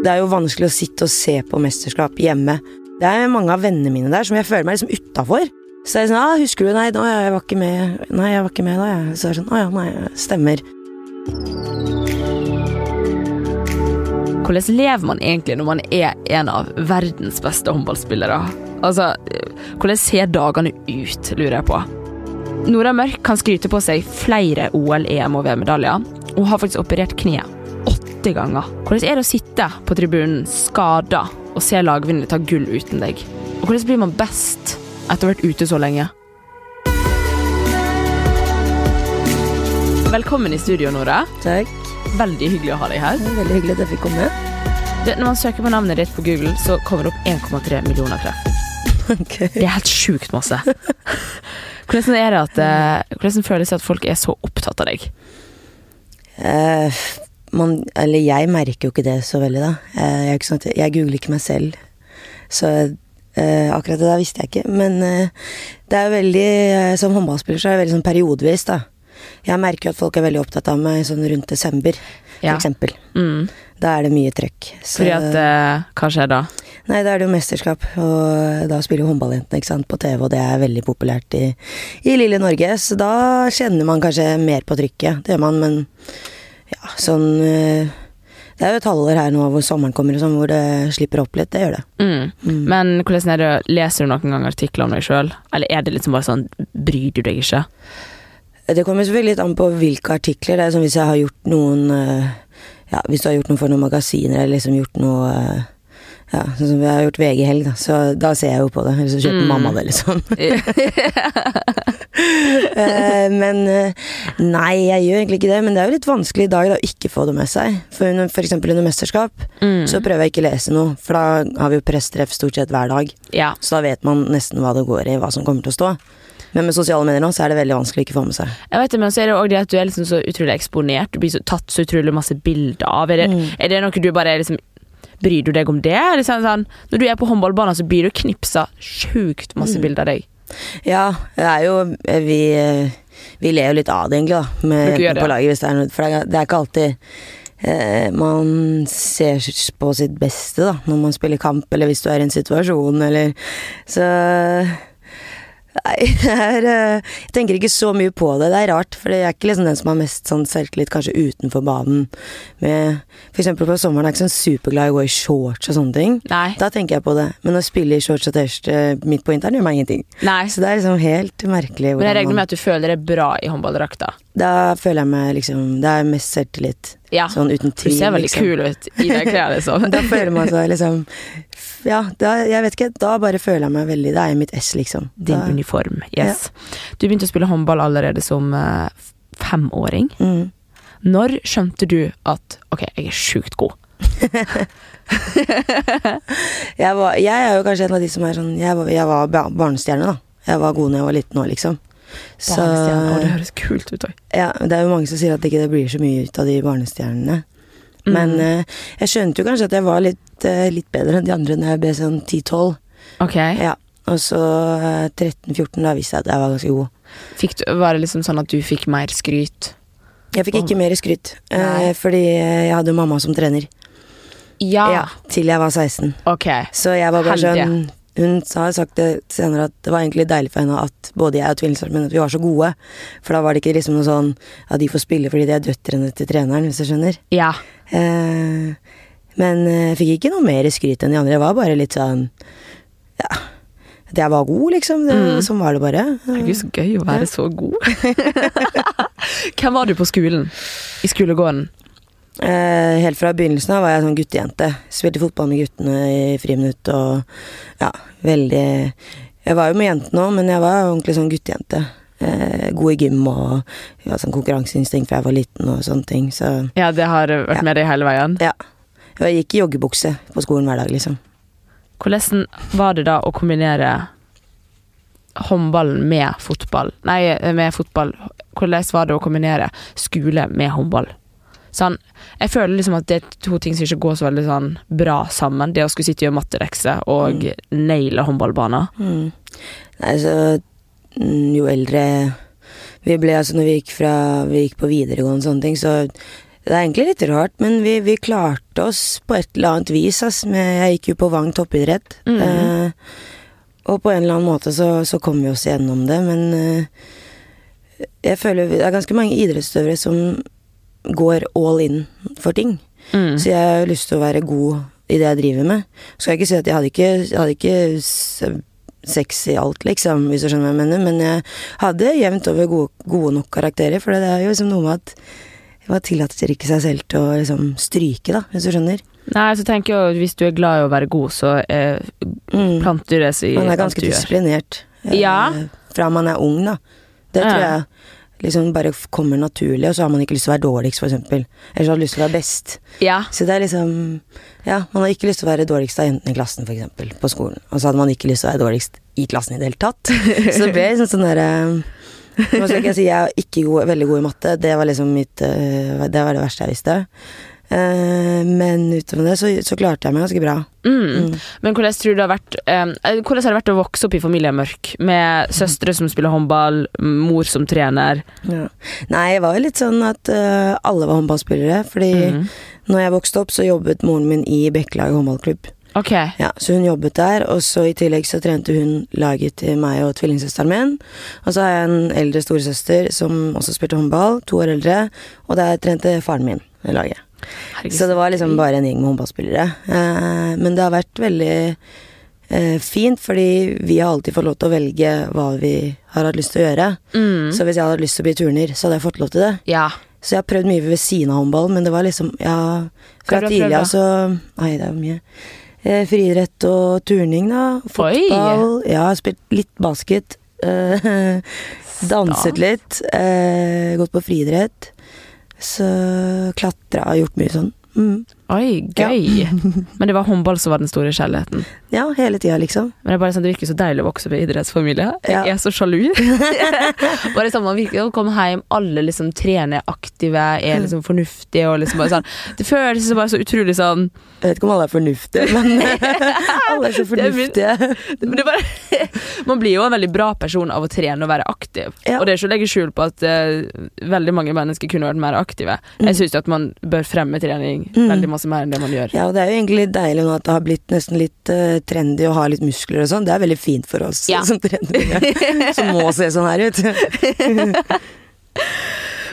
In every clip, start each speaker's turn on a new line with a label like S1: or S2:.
S1: Det er jo vanskelig å sitte og se på mesterskap hjemme. Det er mange av vennene mine der som jeg føler meg liksom utafor. Så det er sånn, ah, 'Husker du? Nei, da, jeg var ikke med Nei, jeg var ikke med da, jeg. Så er sånn, å ja, nei, stemmer.
S2: Hvordan lever man egentlig når man er en av verdens beste håndballspillere? Altså, hvordan ser dagene ut, lurer jeg på. Nora Mørk kan skryte på seg flere OL-, EM- og VM-medaljer, og har faktisk operert kneet åtte ganger. Hvordan er det å sitte på tribunen skada og se lagvinnere ta gull uten deg? Og hvordan blir man best etter å ha vært ute så lenge? Velkommen i studio, Nora.
S1: Takk.
S2: Veldig hyggelig å ha deg her.
S1: Er veldig hyggelig at jeg fikk komme.
S2: Det, når man søker på navnet ditt på Google, så kommer det opp 1,3 millioner treff.
S1: Okay.
S2: Det er helt sjukt masse. Hvordan er det at eh, Hvordan føles det at folk er så opptatt av deg?
S1: Eh, man, eller jeg merker jo ikke det så veldig, da. Eh, jeg, er ikke sånn at, jeg googler ikke meg selv. Så eh, akkurat det der visste jeg ikke. Men eh, det er jo veldig eh, Som håndballspiller så er det veldig sånn periodevis, da. Jeg merker jo at folk er veldig opptatt av meg sånn rundt desember,
S2: Ja.
S1: f.eks.
S2: Mm.
S1: Da er det mye trøkk. Så-
S2: Fordi at eh, Hva skjer da?
S1: Nei, da er det jo mesterskap, og da spiller jo håndballjentene ikke sant, på TV, og det er veldig populært i, i lille Norge, så da kjenner man kanskje mer på trykket. Det gjør man, men ja, sånn eh, Det er jo et halvår her nå hvor sommeren kommer og sånn, hvor det slipper opp litt. Det gjør det.
S2: Mm.
S1: Mm.
S2: Men hvordan er det, leser du noen gang artikler om deg sjøl? Eller er det liksom bare sånn Bryr du deg ikke?
S1: Det kommer selvfølgelig litt an på hvilke artikler. Det er sånn hvis jeg har gjort noen eh, Ja, hvis du har gjort noe for noen magasiner, eller liksom gjort noe eh, ja, sånn som vi har gjort VG Helg, da. Så da ser jeg jo på det. Eller så kjøper
S2: Mm.
S1: mamma det, liksom. Eh, men eh, nei, jeg gjør egentlig ikke det. Men det er jo litt vanskelig i dag da, å ikke få det med seg. For, f.eks. under mesterskap
S2: Mm.
S1: så prøver jeg ikke å lese noe, for da har vi jo presstreff stort sett hver dag.
S2: Ja.
S1: Så da vet man nesten hva det går i, hva som kommer til å stå. Men med sosiale medier nå så er det veldig vanskelig å ikke få med seg.
S2: Jeg vet det, men så er det også det at du er liksom så utrolig eksponert. Du blir så, tatt så utrolig masse bilder av. Er det,
S1: Mm.
S2: er det noe du bare liksom Bryr du deg om det? Liksom sånn, når du er på håndballbanen, så blir du knipsa sjukt masse
S1: Mm.
S2: bilder av deg.
S1: Ja, det er jo Vi, eh, vi ler jo litt av det, egentlig, da. Med jentene på laget. Det, noe, for det det er ikke alltid eh, man ser på sitt beste da når man spiller kamp, eller hvis du er i en situasjon, eller Så Nei, jeg, eh, Jeg tenker ikke så mye på det. Det er rart, for jeg er ikke liksom den som har mest sånn selvtillit kanskje utenfor banen. Med, for eksempel på sommeren er jeg ikke sånn superglad i å gå i shorts og sånne ting.
S2: Nei.
S1: Da tenker jeg på det. Men å spille i shorts og T-skjorte midt på vinteren gjør meg ingenting.
S2: Nei.
S1: Så det er liksom helt merkelig.
S2: Men jeg regner med at du føler deg bra i håndballdrakta.
S1: Da føler jeg meg liksom Det er mest selvtillit.
S2: Ja.
S1: Sånn uten
S2: Du ser veldig
S1: liksom.
S2: kul ut i det klærne, liksom.
S1: Da føler man seg liksom Ja, da, jeg vet ikke. Da bare føler jeg meg veldig Da er jeg mitt ess, liksom.
S2: Din
S1: Da,
S2: uniform, yes. Du begynte å spille håndball allerede som uh, femåring.
S1: mm.
S2: Når skjønte du at ok, jeg er sjukt god?
S1: jeg, var, jeg er jo kanskje en av de som er sånn Jeg var, jeg var barnestjerne, da. Jeg var god da jeg var liten òg, liksom. Så
S2: Barnestjerne, å, det høres kult ut òg.
S1: ja, Det er jo mange som sier at det ikke blir så mye ut av de barnestjernene.
S2: Mm.
S1: Men eh, jeg skjønte jo kanskje at jeg var litt, uh, litt bedre enn de andre når jeg ble sånn 10-12.
S2: Ok.
S1: Ja. Og så uh, 13-14, da visste jeg at jeg var ganske god.
S2: Du, var det liksom sånn at du fikk mer skryt?
S1: Jeg fikk ikke mer skryt, eh, fordi jeg hadde jo mamma som trener.
S2: Ja.
S1: Ja, til jeg var 16.
S2: Ok.
S1: Så jeg var bare
S2: Heldig.
S1: sånn Hun har sagt det senere at det var egentlig deilig for henne at både jeg og tvillingsøsteren min at vi var så gode. For da var det ikke liksom noe sånn at de får spille fordi de er døtrene til treneren, hvis du skjønner.
S2: Ja.
S1: Eh, men eh, jeg fikk ikke noe mer skryt enn de andre. Jeg var bare litt sånn Ja. At jeg var god, liksom. Det,
S2: Mm.
S1: Sånn var det bare.
S2: Herregud, så gøy å være
S1: Ja.
S2: så god. Hvem var du på skolen? I skolegården?
S1: Eh, helt fra begynnelsen av var jeg sånn guttejente. Spilte fotball med guttene i friminutt og ja, veldig Jeg var jo med jentene òg, men jeg var ordentlig sånn guttejente. Eh, god i gym og ja, sånn konkurranseinstinkt fra jeg var liten og sånne ting. Så
S2: Ja, det har vært
S1: Ja.
S2: med deg hele veien.
S1: ja. Jeg gikk i joggebukse på skolen hver dag, liksom.
S2: Hvordan var det da å kombinere håndballen med fotball? Nei, med fotball. Hvordan var det å kombinere skole med håndball? Sånn, jeg føler liksom at det er to ting som ikke går så veldig sånn bra sammen. Det å skulle sitte og gjøre mattelekser og naile håndballbaner.
S1: Mm. Nei, så mm, jo eldre vi ble, altså når vi gikk fra Vi gikk på videregående og sånne ting, så Det er egentlig litt rart, men vi, vi klarte oss på et eller annet vis. Ass. Jeg gikk jo på Vang toppidrett.
S2: mm.
S1: Eh, og på en eller annen måte så, så kom vi oss gjennom det, men eh, jeg føler det er ganske mange idrettsutøvere som går all in for ting.
S2: Mm.
S1: Så jeg har lyst til å være god i det jeg driver med. Så skal jeg ikke si at jeg hadde ikke, jeg hadde ikke sex i alt, liksom, hvis du skjønner hva jeg mener, men jeg hadde jevnt over gode, gode nok karakterer, for det er jo liksom noe med at man tillater ikke seg selv til å liksom stryke, da, hvis du skjønner.
S2: Nei, så tenker jeg jo hvis du er glad i å være god, så eh,
S1: Mm.
S2: planter det så i
S1: Man er ganske disiplinert. eh,
S2: Ja.
S1: Fra man er ung, da. Det tror
S2: Ja.
S1: jeg liksom bare kommer naturlig, og så har man ikke lyst til å være dårligst, eksempel. Eller så har man lyst til å være best.
S2: Ja.
S1: Så det er liksom Ja, man har ikke lyst til å være dårligst av jentene i klassen, eksempel, på skolen. Og så hadde man ikke lyst til å være dårligst i klassen i det hele tatt. Så det ble liksom sånn derre Nå skal jeg si jeg er ikke god, veldig god i matte, det var liksom mitt eh, Det var det verste jeg visste. Eh, men utover det så, så klarte jeg meg ganske bra.
S2: Mm. Men hvordan tror det har vært eh, Hvordan har det vært å vokse opp i familien Mørk, med søstre som spiller håndball, mor som trener?
S1: Ja. Nei, det var jo litt sånn at uh, alle var håndballspillere, fordi
S2: Mm.
S1: når jeg vokste opp, så jobbet moren min i Bekkelaget håndballklubb.
S2: Okay.
S1: Ja, så hun jobbet der, og så i tillegg så trente hun laget til meg og tvillingsøsteren min. Og så har jeg en eldre storesøster som også spilte håndball, to år eldre, og der trente faren min laget.
S2: Herregud,
S1: Så det var liksom bare en gjeng med håndballspillere. Eh, men det har vært veldig eh, fint, fordi vi har alltid fått lov til å velge hva vi har hatt lyst til å gjøre.
S2: mm.
S1: Så hvis jeg hadde lyst til å bli turner, så hadde jeg fått lov til det.
S2: Ja.
S1: Så jeg har prøvd mye ved siden av håndball, men det var liksom Ja, fra
S2: har
S1: tidlig av så Nei, det er mye. Eh, friidrett og turning, da. Fotball. Ja, spilt litt basket. Eh, danset litt. Eh, gått på friidrett. Så klatra og gjort mye sånn. Mm.
S2: Oi, gøy. Men det var håndball som var den store kjærligheten.
S1: Ja, hele tida, liksom.
S2: Men det er bare sånn, det virker så deilig å vokse opp i idrettsfamilie. Jeg
S1: Ja.
S2: er så sjalu. bare sånn, Man virker å komme hjem, alle liksom trener aktive, er liksom fornuftige og liksom bare sånn Det føles så bare så utrolig sånn
S1: Jeg vet ikke om alle er fornuftige, men alle er så
S2: Det min-
S1: fornuftige.
S2: Men det er bare, Man blir jo en veldig bra person av å trene og være aktiv.
S1: Ja.
S2: Og det er ikke å legge skjul på at uh, veldig mange mennesker kunne vært mer aktive. Jeg syns at man bør fremme trening
S1: Mm.
S2: veldig masse mer enn det man gjør.
S1: Ja, og det er jo egentlig litt deilig nå at det har blitt nesten litt uh, trendy å ha litt muskler og sånn. Det er veldig fint for oss
S2: Ja.
S1: som trener, som må se sånn her ut.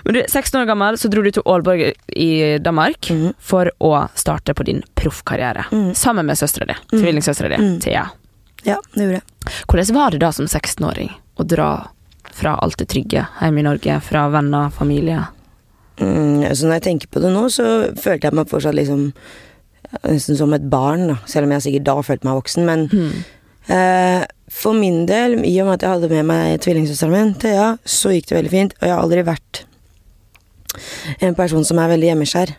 S2: Men du, 16 år gammel så dro du til Aalborg i Danmark
S1: mm.
S2: for å starte på din proffkarriere.
S1: Mm.
S2: Sammen med søstera di,
S1: Mhm.
S2: tvillingsøstera di,
S1: Mhm.
S2: Thea.
S1: Ja, det gjorde jeg.
S2: Hvordan var det da som 16-åring å dra fra alt det trygge hjemme i Norge, fra venner, familie?
S1: Mm, så når jeg tenker på det nå, så følte jeg meg fortsatt liksom nesten som et barn, da. Selv om jeg sikkert da følte meg voksen. Men
S2: mm.
S1: eh, for min del, i og med at jeg hadde med meg tvillingsøsteren min, Thea, så gikk det veldig fint. Og jeg har aldri vært en person som er veldig hjemmeskjær.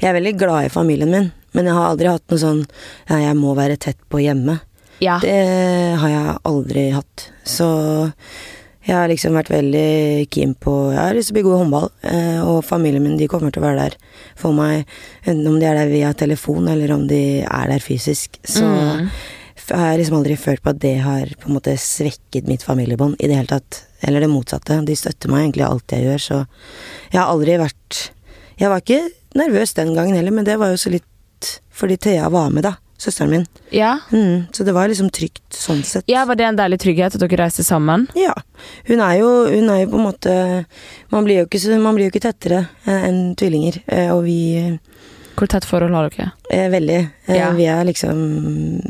S1: Jeg er veldig glad i familien min, men jeg har aldri hatt noe sånn ja, jeg må være tett på hjemme.
S2: Ja.
S1: Det har jeg aldri hatt. Så jeg har liksom vært veldig keen på Jeg har lyst til å bli god i håndball, eh, og familien min de kommer til å være der for meg, enten om de er der via telefon eller om de er der fysisk. Så
S2: Mm.
S1: jeg har liksom aldri følt på at det har på en måte svekket mitt familiebånd i det hele tatt. Eller det motsatte. De støtter meg egentlig i alt jeg gjør, så jeg har aldri vært Jeg var ikke nervøs den gangen heller, men det var jo så litt fordi Thea var med, da. Søsteren min.
S2: ja.
S1: Mm, så det var liksom trygt sånn sett.
S2: Ja, Var det en deilig trygghet at dere reiste sammen?
S1: Ja. Hun er jo, hun er jo på en måte Man blir jo ikke, man blir jo ikke tettere eh, enn tvillinger. eh, Og vi
S2: Hvor tett forhold har dere?
S1: Eh, veldig eh,
S2: Ja.
S1: Vi er liksom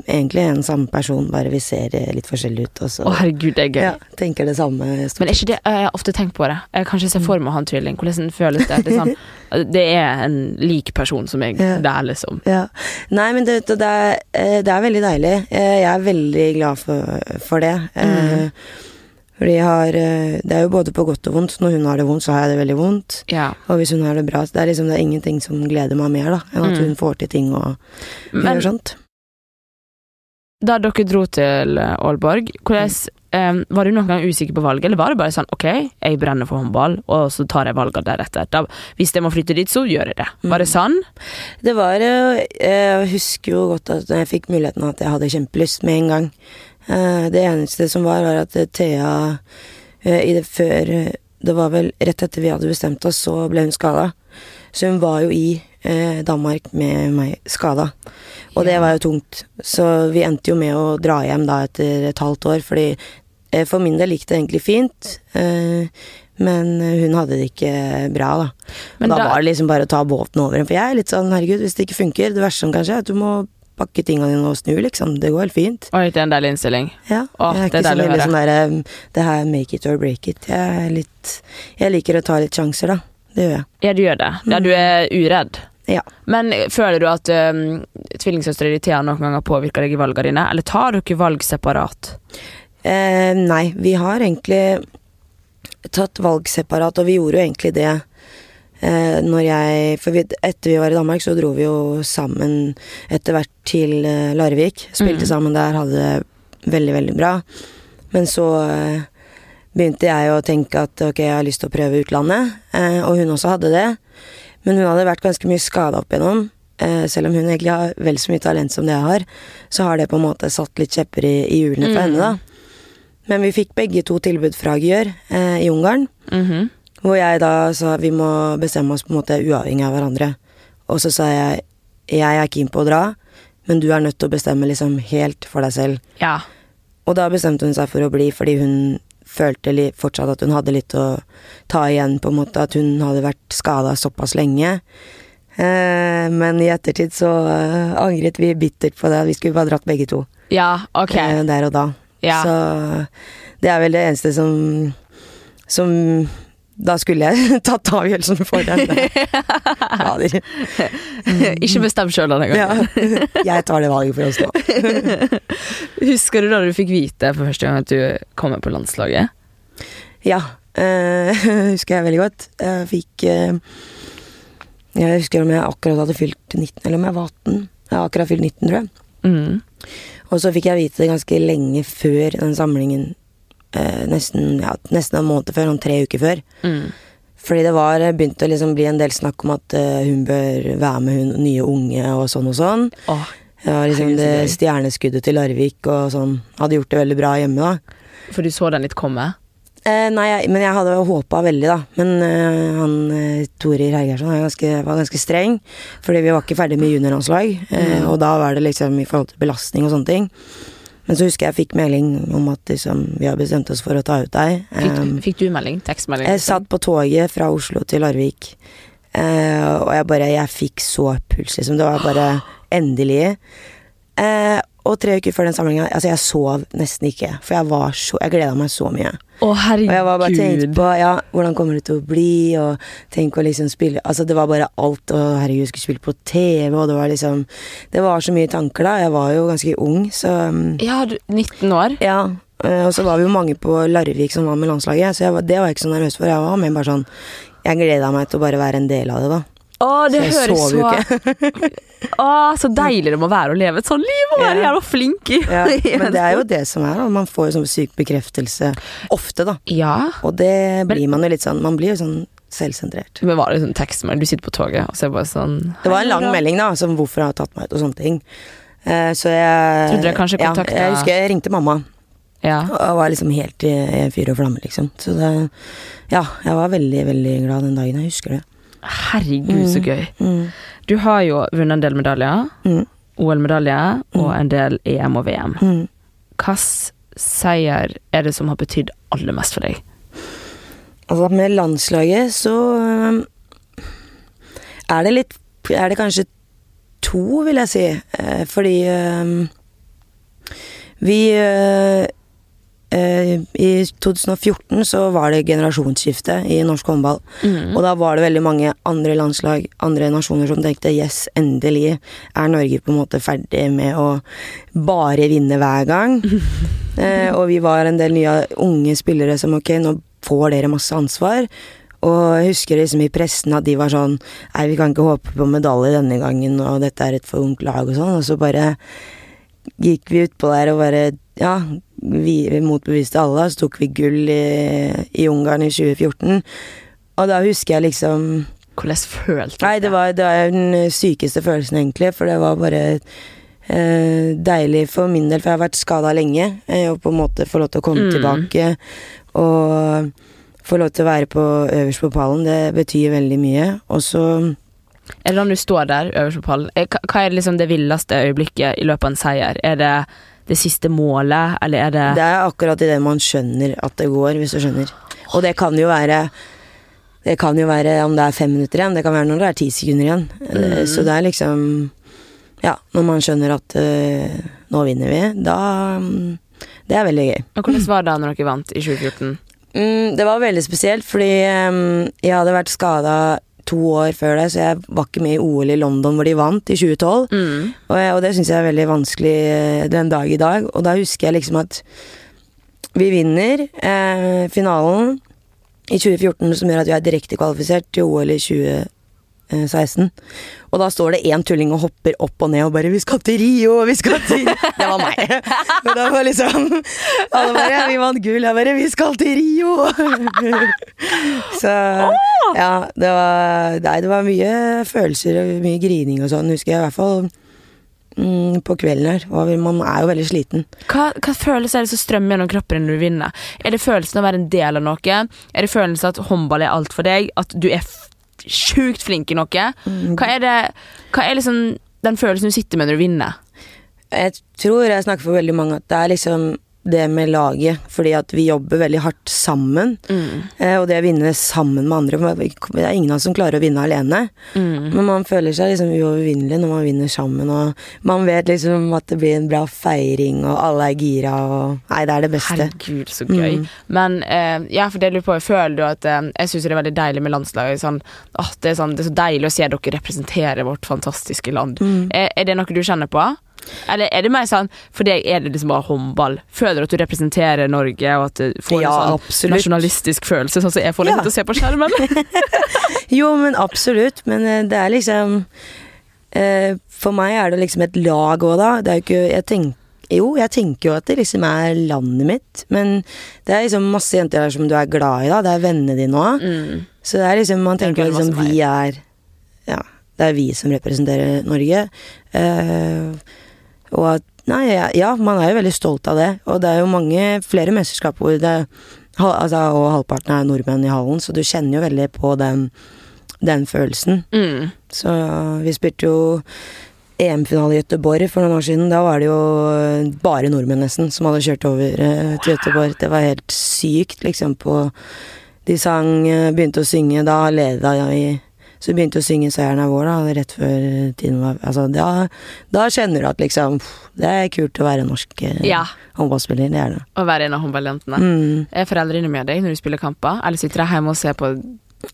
S1: egentlig en samme person, bare vi ser eh, litt forskjellig ut. Å oh,
S2: Å, herregud, det er gøy.
S1: ja, tenker det samme.
S2: Men er ikke det, jeg har ofte tenkt på det. Jeg kan ikke se for meg en tvilling. Hvordan føles det? Det er, sånn, det er en lik person som jeg
S1: Ja.
S2: der, liksom.
S1: Ja. Nei, men det, det, er, eh, det er veldig deilig. Eh, Jeg er veldig glad for, for det. Eh,
S2: Mm.
S1: Fordi jeg har eh, Det er jo både på godt og vondt. Når hun har det vondt, så har jeg det veldig vondt.
S2: Ja.
S1: Og hvis hun har det bra, så det er liksom det er ingenting som gleder meg mer, da, enn at
S2: Mm.
S1: hun får til ting og gjør sånt.
S2: da dere dro til eh, Aalborg, hvordan, um, var du noen gang usikker på valget, eller var det bare sånn ok, jeg brenner for håndball, og så tar jeg valgene deretter? Da, hvis jeg må flytte dit, så gjør jeg det. Var det sånn?
S1: Det var Jeg husker jo godt at jeg fikk muligheten, at jeg hadde kjempelyst med en gang. Eh, Det eneste som var, var at Thea eh, i det før Det var vel rett etter vi hadde bestemt oss, så ble hun skada. Så hun var jo i eh, Danmark med meg skada. Og det var jo tungt. Så vi endte jo med å dra hjem da etter et halvt år, fordi for min del gikk det egentlig fint. Men hun hadde det ikke bra, da.
S2: Men
S1: da,
S2: da-
S1: var det liksom bare å ta båten over. For jeg er litt sånn, herregud, hvis det ikke funker Det verste som kan skje, er at du må pakke tingene dine og snu, liksom. Det går helt fint.
S2: Oi, det er en deilig innstilling.
S1: Ja.
S2: Åh,
S1: jeg er
S2: det er
S1: ikke så veldig sånn derre Det her make it or break it. Jeg er litt Jeg liker å ta litt sjanser, da. Det gjør jeg.
S2: Ja, du gjør det. Ja, du er uredd.
S1: Ja.
S2: Men føler du at um, tvillingsøstera di Thea noen ganger påvirker deg i valgene dine, eller tar dere valg separat?
S1: Eh, nei, vi har egentlig tatt valg separat, og vi gjorde jo egentlig det eh, når jeg For vi, etter vi var i Danmark, så dro vi jo sammen etter hvert til eh, Larvik. Spilte
S2: Mm.
S1: sammen der, hadde det veldig, veldig bra. Men så eh, begynte jeg å tenke at ok, jeg har lyst til å prøve utlandet, eh, og hun også hadde det. Men hun hadde vært ganske mye skada opp igjennom. Eh, selv om hun egentlig har vel så mye talent som det jeg har, så har det på en måte satt litt kjepper i, i hjulene for
S2: Mm.
S1: henne, da. Men vi fikk begge to tilbud fra Gjør eh, i Ungarn,
S2: Mhm.
S1: Hvor jeg da sa vi må bestemme oss på en måte uavhengig av hverandre. Og så sa jeg jeg er keen på å dra, men du er nødt til å bestemme liksom helt for deg selv.
S2: Ja.
S1: Og da bestemte hun seg for å bli fordi hun følte fortsatt at hun hadde litt å ta igjen, på en måte. At hun hadde vært skada såpass lenge. Eh, men i ettertid så eh, angret vi bittert på det. Vi skulle bare dratt begge to
S2: Ja, ok.
S1: eh, der og da.
S2: Ja.
S1: Så det er vel det eneste som Som Da skulle jeg tatt avgjørelsen for henne. Fader.
S2: Ikke bestem sjøl denne gangen.
S1: Ja. Jeg tar det valget for oss nå.
S2: Husker du da du fikk vite for første gang at du kommer på landslaget?
S1: Ja. eh, husker jeg veldig godt. Jeg fikk eh, Jeg husker om jeg akkurat hadde fylt 19, eller om jeg var 18. Jeg har akkurat fylt 19, tror jeg.
S2: Mm.
S1: Og så fikk jeg vite det ganske lenge før den samlingen. Eh, nesten, ja, nesten en måned før, sånn tre uker før.
S2: Mm.
S1: Fordi det var begynte å liksom bli en del snakk om at eh, hun bør være med hun nye unge og sånn og sånn.
S2: Åh,
S1: var liksom det stjerneskuddet til Larvik og sånn. Hadde gjort det veldig bra hjemme, da.
S2: for du så den litt komme?
S1: Eh, nei, jeg, men jeg hadde håpa veldig, da. Men eh, han eh, Torir Hergersson er ganske, var ganske streng. Fordi vi var ikke ferdig med juniorlandslag. Eh,
S2: Mm.
S1: Og da var det liksom i forhold til belastning og sånne ting. Men så husker jeg jeg fikk melding om at liksom, vi har bestemt oss for å ta ut deg.
S2: Fikk,
S1: Um,
S2: fikk du melding? Tekstmelding?
S1: jeg satt på toget fra Oslo til Larvik, uh, og jeg bare Jeg fikk så puls, liksom. Det var bare endelig. Eh, og tre uker før den samlinga Altså, jeg sov nesten ikke, for jeg var så Jeg gleda meg så mye.
S2: Å, herregud.
S1: Og jeg var bare tenkt på ja, hvordan kommer det til å bli, og tenk å liksom spille Altså, det var bare alt, og herregud, jeg skulle spille på TV, og det var liksom Det var så mye tanker, da. Jeg var jo ganske ung, så um,
S2: Ja, du, 19 år?
S1: ja. eh, Og så var vi jo mange på Larvik som var med landslaget, så var, det var jeg ikke så nervøs for. Jeg var med bare sånn Jeg gleda meg til å bare være en del av det, da.
S2: Å, det
S1: Så
S2: høres så Å, så deilig det må være å leve et sånt liv og være
S1: Ja.
S2: jævla flink i
S1: Ja, men det er jo det som er, da. Man får jo sånn syk bekreftelse ofte, da.
S2: Ja.
S1: Og det blir man jo litt sånn Man blir jo sånn selvsentrert.
S2: Men var det sånn tekstmelding? Du sitter på toget, og så er bare sånn
S1: Det var en lang melding, da, som hvorfor jeg har tatt meg ut og sånne ting. Eh, så jeg
S2: Trodde dere kanskje kontakta-
S1: Ja, jeg husker jeg ringte mamma,
S2: Ja.
S1: og var liksom helt i, i fyr og flamme, liksom. Så det Ja, jeg var veldig, veldig glad den dagen. Jeg husker det.
S2: Herregud, så gøy.
S1: Mm.
S2: Du har jo vunnet en del medaljer.
S1: Mm.
S2: OL-medalje og en del EM og VM.
S1: Mm.
S2: Hvilken seier er det som har betydd aller mest for deg?
S1: Altså, med landslaget så er det litt Er det kanskje to, vil jeg si. Eh, fordi vi øh, I 2014 så var det generasjonsskifte i norsk håndball.
S2: Mm.
S1: Og da var det veldig mange andre landslag, andre nasjoner som tenkte yes, endelig er Norge på en måte ferdig med å bare vinne hver gang. eh, og vi var en del nye unge spillere som ok, nå får dere masse ansvar. Og jeg husker liksom i pressen at de var sånn Nei, vi kan ikke håpe på medalje denne gangen, og dette er et for ungt lag og sånn. Og så bare gikk vi utpå der og bare Ja, vi, vi motbeviste alle. Så tok vi gull i, i Ungarn i 2014. Og da husker jeg liksom
S2: Hvordan følte du
S1: Nei, det var, det var den sykeste følelsen, egentlig. For det var bare eh, deilig for min del, for jeg har vært skada lenge. Eh, og på en måte få lov til å komme
S2: Mm.
S1: tilbake og få lov til å være på øverst på pallen, det betyr veldig mye. Og så
S2: Er det da du står der øverst på pallen? Eh, hva er liksom det villeste øyeblikket i løpet av en seier? Er det det siste målet, eller er det,
S1: Det er akkurat i det man skjønner at det går, hvis du skjønner. Og det kan jo være Det kan jo være om det er fem minutter igjen, det kan være når det er ti sekunder igjen. Eh,
S2: Mm.
S1: Så det er liksom Ja, når man skjønner at uh, nå vinner vi, da mm, Det er veldig gøy.
S2: Og Hvordan var det da når dere vant i 2014?
S1: Mm, det var veldig spesielt, fordi um, jeg hadde vært skada to år før det, så jeg var ikke med i OL i London hvor de vant, i 2012.
S2: Mm.
S1: Og, og det syns jeg er veldig vanskelig eh, den dag i dag. Og da husker jeg liksom at vi vinner eh, finalen i 2014, som gjør at vi er direkte kvalifisert til OL i 2016. Og da står det én tulling og hopper opp og ned og bare 'Vi skal til Rio, vi skal til Det var meg. Og da var liksom Alle bare 'Vi vant gull'. Jeg bare 'Vi skal til Rio'. Så ja, det var Nei, det var mye følelser og mye grining og sånn, husker jeg i hvert fall. Mm, på kvelden her. Og man er jo veldig sliten.
S2: Hva, hva følelse er det som strømmer gjennom kroppen når du vinner? Er det følelsen av å være en del av noe? Er det følelsen at håndball er alt for deg? At du er sjukt flink i noe? Hva er det Hva er liksom den følelsen du sitter med når du vinner?
S1: Jeg tror jeg snakker for veldig mange at det er liksom det med laget, fordi at vi jobber veldig hardt sammen. Eh, og det å vinne sammen med andre Det er ingen av oss som klarer å vinne alene.
S2: Mm.
S1: Men man føler seg liksom uovervinnelig når man vinner sammen, og man vet liksom at det blir en bra feiring, og alle er gira, og Nei, det er det beste.
S2: Herregud, så gøy.
S1: Mm.
S2: Men eh, ja, for det jeg lurer på, føler du at eh, Jeg syns det er veldig deilig med landslaget. Sånn, åh, det, er sånn, det er så deilig å se dere representere vårt fantastiske land.
S1: Mm.
S2: Er, er det noe du kjenner på? Eller er det mer sånn For deg er det liksom bare håndball? Føler du at du representerer Norge, og at du får
S1: Ja,
S2: en sånn
S1: absolutt.
S2: nasjonalistisk følelse, sånn som jeg får litt
S1: Ja.
S2: til å se på skjermen?
S1: Jo, men absolutt. Men eh, det er liksom eh, For meg er det liksom et lag òg, da. Det er jo ikke Jeg tenker jo, jeg tenker jo at det liksom er landet mitt, men det er liksom masse jenter der som du er glad i, da. Det er vennene dine òg.
S2: Mm.
S1: Så det er liksom Man
S2: er
S1: tenker liksom vi er Ja, det er vi som representerer Norge. Eh, og at Nei, ja, ja, man er jo veldig stolt av det. Og det er jo mange flere mesterskap hvor det altså, Og halvparten er nordmenn i hallen, så du kjenner jo veldig på den, den følelsen.
S2: Mm.
S1: Så vi spilte jo EM-finale i Göteborg for noen år siden. Da var det jo bare nordmenn nesten som hadde kjørt over eh, til Göteborg. Det var helt sykt, liksom, på De sang, eh, begynte å synge, da leda jeg Så vi begynte å synge 'Seieren er vår', da, rett før tiden var Altså, da, da kjenner du at liksom Det er kult å være norsk eh,
S2: Ja.
S1: håndballspiller, det er det.
S2: Å være en av håndballjentene.
S1: Mm.
S2: Er foreldrene med deg når du spiller kamper, eller sitter de hjemme og ser på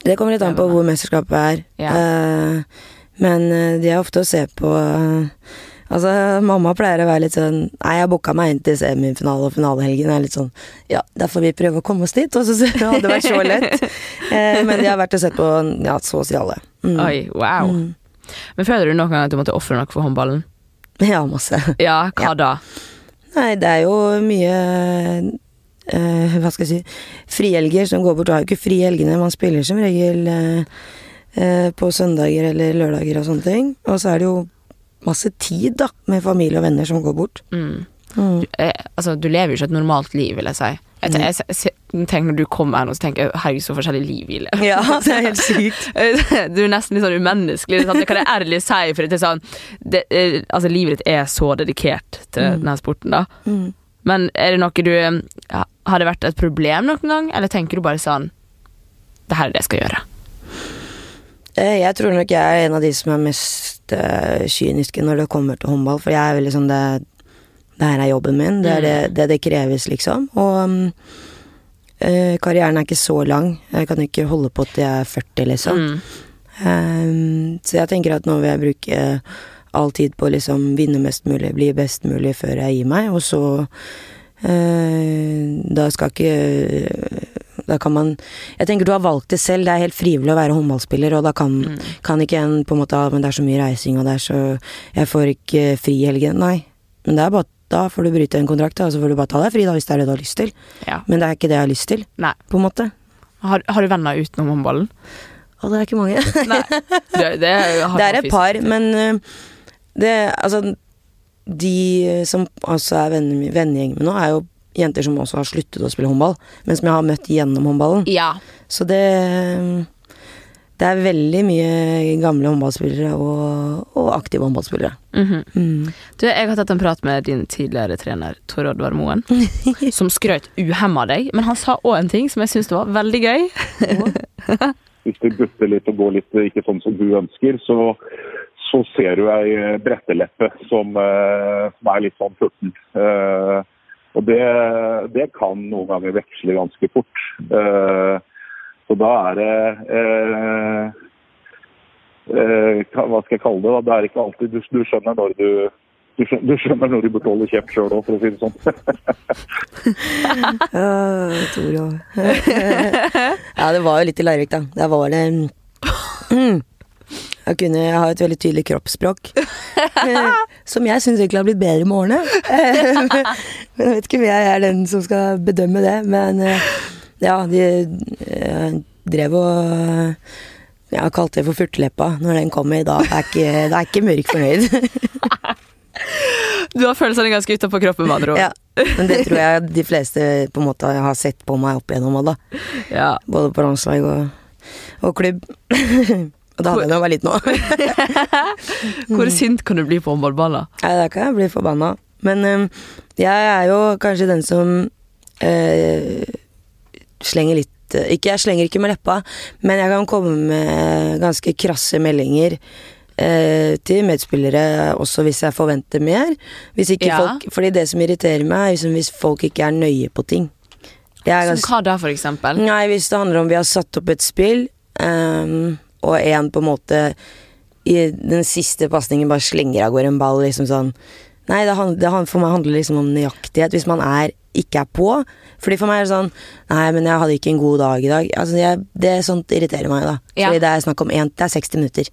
S1: Det kommer litt an på hvor mesterskapet er.
S2: Ja.
S1: Uh, men eh, de er ofte å se på eh, Altså, mamma pleier å være litt sånn Nei, jeg booka meg inn til semifinale og finalehelgen. Jeg er litt sånn Ja, da får vi prøve å komme oss dit. Og så det hadde vært så lett. Eh, men jeg har vært og sett på ja, så å si alle. Mm.
S2: Oi, wow.
S1: Mm.
S2: Men føler du noen gang at du måtte ofre noe for håndballen?
S1: Ja, masse.
S2: Ja, hva
S1: Ja.
S2: da?
S1: Nei, det er jo mye eh, Hva skal jeg si Frihelger som går bort. Du har jo ikke fri helgene. Man spiller som regel eh, eh, på søndager eller lørdager og sånne ting. Og så er det jo masse tid, da, med familie og venner som går bort.
S2: Mm.
S1: Mm.
S2: Eh, altså, du lever jo ikke et normalt liv, vil jeg si. Jeg,
S1: Mm.
S2: jeg, jeg, tenker Når du kommer her nå, så tenker jeg herregud, så forskjellig liv vi lever.
S1: Ja, det er helt sykt.
S2: Du er nesten litt sånn umenneskelig. Sant? Det kan jeg ærlig si. For det er sånn, det, eh, altså, livet ditt er så dedikert til
S1: Mm.
S2: denne sporten. da
S1: Mm.
S2: Men er det noe du ja, Har det vært et problem noen gang, eller tenker du bare sånn Det her er det jeg skal gjøre.
S1: Eh, Jeg tror nok jeg er en av de som er mest eh, kyniske når det kommer til håndball, for jeg er veldig sånn det, det her er jobben min, det er det det, det kreves, liksom. Og um, uh, karrieren er ikke så lang. Jeg kan ikke holde på til jeg er 40, liksom.
S2: Mm.
S1: Um, så jeg tenker at nå vil jeg bruke all tid på å liksom vinne mest mulig, bli best mulig før jeg gir meg, og så Da skal ikke Da kan man Jeg tenker du har valgt det selv, det er helt frivillig å være håndballspiller, og da kan,
S2: Mm.
S1: kan ikke en på en måte ah, Men det er så mye reising, og det er så Jeg får ikke fri i helgen. Nei. Men det er bare da får du bryte en kontrakt, og så får du bare ta deg fri da, hvis det er det du har lyst til.
S2: Ja.
S1: Men det er ikke det jeg har lyst til,
S2: Nei.
S1: på en måte.
S2: Har, har du venner utenom håndballen?
S1: Å, det er ikke mange.
S2: Nei. Det, det,
S1: Det er et par, men øh, det Altså, de som også er vennegjengen min nå, er jo jenter som også har sluttet å spille håndball, men som jeg har møtt gjennom håndballen.
S2: Ja.
S1: Så det det er veldig mye gamle håndballspillere og, og aktive håndballspillere.
S2: Mhm.
S1: Mm.
S2: Du, jeg har tatt en prat med din tidligere trener Tor Oddvar Moen, som skrøt uhemma deg, men han sa òg en ting som jeg syns var veldig gøy.
S3: hvis du butter litt og går litt ikke sånn som du ønsker, så, så ser du ei bretteleppe som, eh, som er litt sånn furten. Og det, det kan noen ganger veksle ganske fort. Eh, så da er det eh, eh, hva skal jeg kalle det? da? Det er ikke alltid du, du skjønner når du du skjønner, du når du burde holde kjeft sjøl òg, for å si det sånn.
S1: Toro. ja, det var jo litt i Larvik, da. Der var det. Jeg, kunne, jeg har et veldig tydelig kroppsspråk. eh, som jeg syns egentlig har blitt bedre med årene. Eh, men jeg vet ikke om jeg er den som skal bedømme det. Men eh, ja, de drev og har kalt det for furteleppa når den kommer. Da er ikke, da er ikke Mørk fornøyd.
S2: Du har følelsene ganske utapå kroppen, med andre ord.
S1: ja, men det tror jeg de fleste på en måte har sett på meg opp igjennom da.
S2: Ja.
S1: Både på landslag og, og klubb. og da hadde jeg da vært liten òg.
S2: Hvor sint kan du bli på håndballballer?
S1: Nei, da kan jeg bli forbanna. Men øhm, jeg er jo kanskje den som øh, slenger litt øh, Ikke jeg slenger ikke med leppa, men jeg kan komme med ganske krasse meldinger øh, til medspillere også hvis jeg forventer mer. Hvis
S2: Ja.
S1: folk, fordi det som irriterer meg, er liksom hvis folk ikke er nøye på ting.
S2: Som hva da, for eksempel?
S1: Nei, hvis det handler om vi har satt opp et spill, ehm, og en på en måte i den siste pasningen bare slenger av gårde en ball, liksom sånn Nei, det, han- det, for meg handler liksom om nøyaktighet. Hvis man er, ikke er på. Fordi for meg er det sånn Nei, men jeg hadde ikke en god dag i dag. Altså, jeg, det Sånt irriterer meg, da.
S2: Ja.
S1: Fordi det er snakk om én Det er 60 minutter.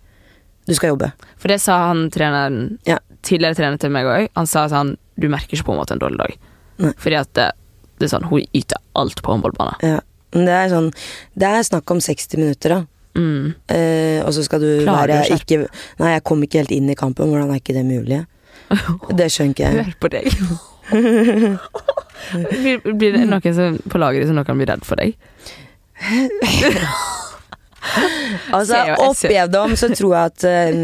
S1: Du skal jobbe.
S2: For det sa han treneren
S1: Ja.
S2: tidligere trener til meg òg. Han sa sånn Du merker ikke på en måte en dårlig dag.
S1: Nei.
S2: Fordi at det, det er sånn Hun yter alt på håndballbanen.
S1: Ja. Men det er sånn Det er snakk om 60 minutter, da.
S2: Mm.
S1: Eh, og så skal du
S2: Klarer
S1: være
S2: du
S1: ikke Nei, jeg kom ikke helt inn i kampen. Hvordan er ikke det mulig? Det skjønner ikke jeg.
S2: Hør på deg. blir, det noen som, på lageret som noen bli redd for deg?
S1: Altså, opp igjennom så tror jeg at eh,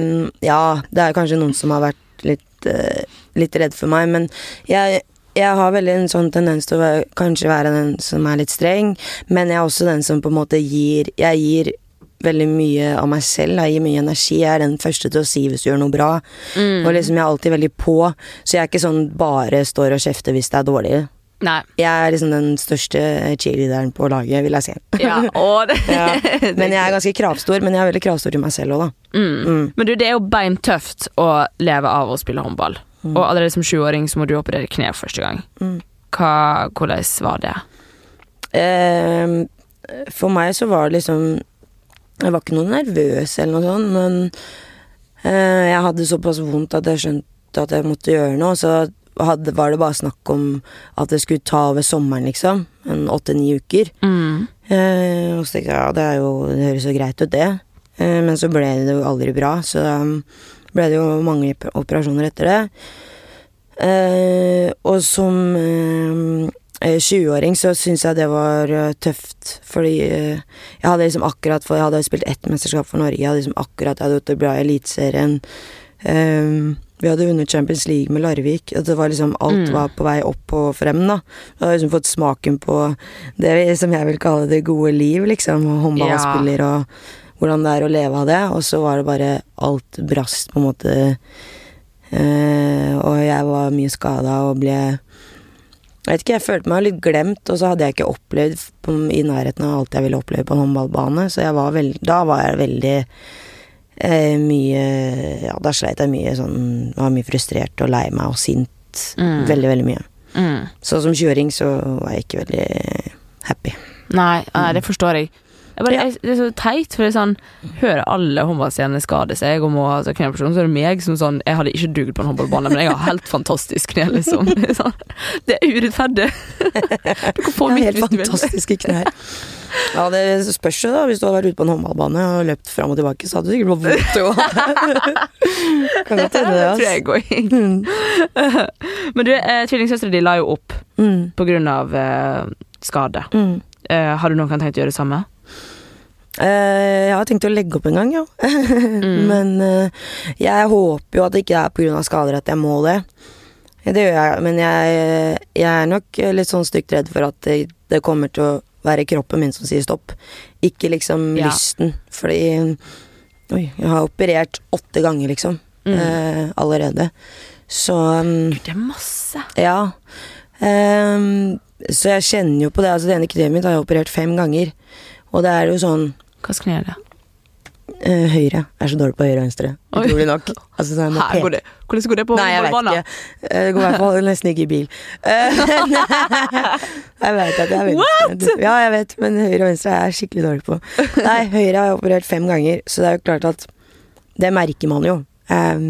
S1: Ja, det er kanskje noen som har vært litt, eh, litt redd for meg, men jeg, jeg har veldig en sånn tendens til å kanskje være den som er litt streng, men jeg er også den som på en måte gir Jeg gir veldig mye av meg selv, jeg gir mye energi. Jeg er den første til å si hvis du gjør noe bra.
S2: Mm.
S1: Og liksom jeg er alltid veldig på, så jeg er ikke sånn bare står og kjefter hvis det er dårlig.
S2: Nei.
S1: Jeg er liksom den største cheerleaderen på laget, vil jeg si.
S2: Ja, det,
S1: Ja. Men jeg er ganske kravstor, men jeg er veldig kravstor til meg selv òg, da.
S2: mm.
S1: Mm.
S2: Men du, det er jo beintøft å leve av å spille håndball. Og allerede som sjuåring så må du operere kne første gang.
S1: Mm.
S2: Hva, hvordan var det?
S1: Eh, for meg så var det liksom Jeg var ikke noe nervøs eller noe sånt, men eh, jeg hadde såpass vondt at jeg skjønte at jeg måtte gjøre noe. Så hadde, var det bare snakk om at det skulle ta over sommeren, liksom. En åtte-ni uker.
S2: Mm.
S1: Eh, og så tenkte jeg ja, det, jo, det høres jo greit ut, det. Eh, men så ble det jo aldri bra, så um, ble det jo mange operasjoner etter det. Eh, og som eh, 20-åring så syns jeg det var eh, tøft, fordi eh, jeg hadde liksom akkurat For jeg hadde spilt ett mesterskap for Norge, jeg hadde liksom akkurat Jeg hadde gjort det bra i Eliteserien. Um, vi hadde vunnet Champions League med Larvik. At det var liksom Alt
S2: Mm.
S1: var på vei opp og frem, da. Jeg hadde liksom fått smaken på det som jeg vil kalle det gode liv, liksom. Håndballspiller håndballspiller og hvordan det er å leve av det. Og så var det bare alt brast, på en måte. Eh, og jeg var mye skada og ble Jeg vet ikke, jeg følte meg litt glemt, og så hadde jeg ikke opplevd på, i nærheten av alt jeg ville oppleve på en håndballbane, så var veld, da var jeg veldig eh, mye Ja, da sleit jeg mye sånn Var mye frustrert og lei meg og sint.
S2: Mm.
S1: Veldig, veldig mye.
S2: Mm.
S1: Så som 20-åring så var jeg ikke veldig happy.
S2: Nei, det forstår jeg. Jeg, bare, jeg det er så teit, for det er sånn Hører alle håndballstjernene skade seg og må ha altså, kneoperasjon, så er det meg som sånn Jeg hadde ikke dugd på en håndballbane, men jeg har helt fantastisk kne, liksom. Det er, sånn, det er urettferdig. Du kan få mitt hvis du vil.
S1: fantastiske knær. Ja, det spørs jo, da. Hvis du hadde vært ute på en håndballbane og løpt fram og tilbake, så hadde du sikkert blitt vondt jo. kan godt hende det,
S2: tror jeg òg. Men du, eh, tvillingsøstera di la jo opp
S1: Mm.
S2: på grunn av eh, skade.
S1: Mm.
S2: Eh, har du noen tenkt å gjøre det samme?
S1: Eh, jeg har tenkt å legge opp en gang, ja.
S2: Mm.
S1: Men eh, jeg håper jo at det ikke er pga. skader at jeg må det. Det gjør jeg, men jeg, jeg er nok litt sånn stygt redd for at det, det kommer til å være kroppen min som sier stopp. Ikke liksom
S2: Ja.
S1: lysten. Fordi Oi, jeg har operert åtte ganger, liksom.
S2: Mm.
S1: Eh, allerede. Så um,
S2: Gud, det er masse.
S1: ja. Um, så jeg kjenner jo på det. Altså, det ene kneet mitt har jeg operert fem ganger. Og det er jo sånn
S2: Hva skal er det?
S1: eh, Høyre. Jeg er så dårlig på høyre og venstre. Utrolig nok. Altså, sånn,
S2: Her går det. Hvordan går det på
S1: Nei, jeg vet ikke. Eh, Det går i hvert fall nesten ikke i bil. Eh, jeg vet at jeg vet. What? Ja, jeg vet, men høyre og venstre er jeg skikkelig dårlig på. Nei, høyre har jeg operert fem ganger, så det er jo klart at det merker man jo. Um,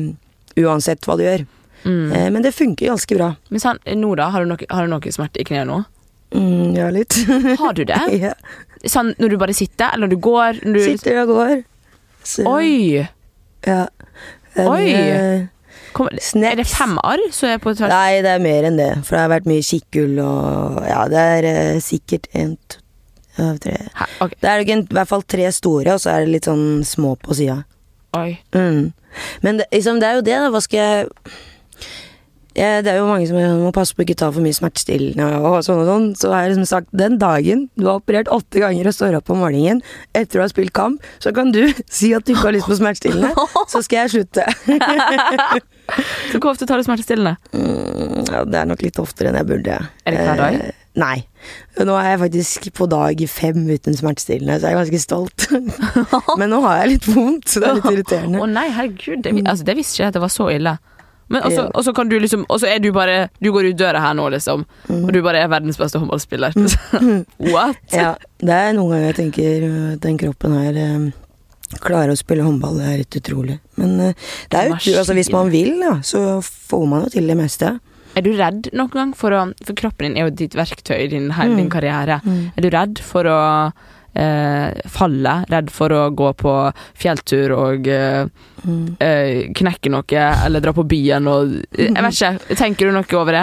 S1: uansett hva du gjør.
S2: Mm.
S1: Men det funker ganske bra.
S2: Men sånn, nå da, har du, noe, har du noe smerte i kneet nå?
S1: Mm, ja, litt.
S2: Har du det?
S1: ja.
S2: Sånn når du bare sitter, eller når du går? Når du,
S1: Sitter og går. Så,
S2: Oi!
S1: Ja. Den,
S2: Oi.
S1: eh,
S2: Kom, er det fem arr som er på tvers?
S1: Nei, det er mer enn det. For det har vært mye kikkhull og Ja, det er eh, sikkert en, to, tre
S2: ha, okay.
S1: Det er en, i hvert fall tre store, og så er det litt sånn små på sida. Mm. Men det, liksom, det er jo det, da. Hva skal jeg Det er jo mange som sånn, må passe på ikke ta for mye smertestillende og sånn og sånn. Så har jeg liksom sagt den dagen du har operert åtte ganger og står opp om morgenen etter du har spilt kamp, så kan du si at du ikke har lyst på smertestillende, så skal jeg slutte.
S2: Så hvor ofte tar du smertestillende?
S1: Mm, ja, det er nok litt oftere enn jeg burde.
S2: Er det hver dag?
S1: Eh, nei. Nå er jeg faktisk på dag fem uten smertestillende, så jeg er ganske stolt. Men nå har jeg litt vondt, så det er litt
S2: Å
S1: irriterende.
S2: nei, herregud. Det, altså, det visste ikke jeg at det var så ille. Men også, og så kan du liksom Og så er du bare Du går ut døra her nå, liksom.
S1: Mm.
S2: Og du bare er verdens beste håndballspiller. What?
S1: Ja, det er noen ganger jeg tenker den kroppen her øh, klarer å spille håndball, det er helt utrolig. Men øh, det er jo altså, hvis man vil, da, så får man jo til det meste.
S2: Er du redd noen gang for å For kroppen din er jo ditt verktøy i din, din
S1: Mm.
S2: karriere. Er du redd for å eh, falle? Redd for å gå på fjelltur og eh,
S1: Mm.
S2: eh, knekke noe, eller dra på byen og Jeg vet ikke. Tenker du noe over det?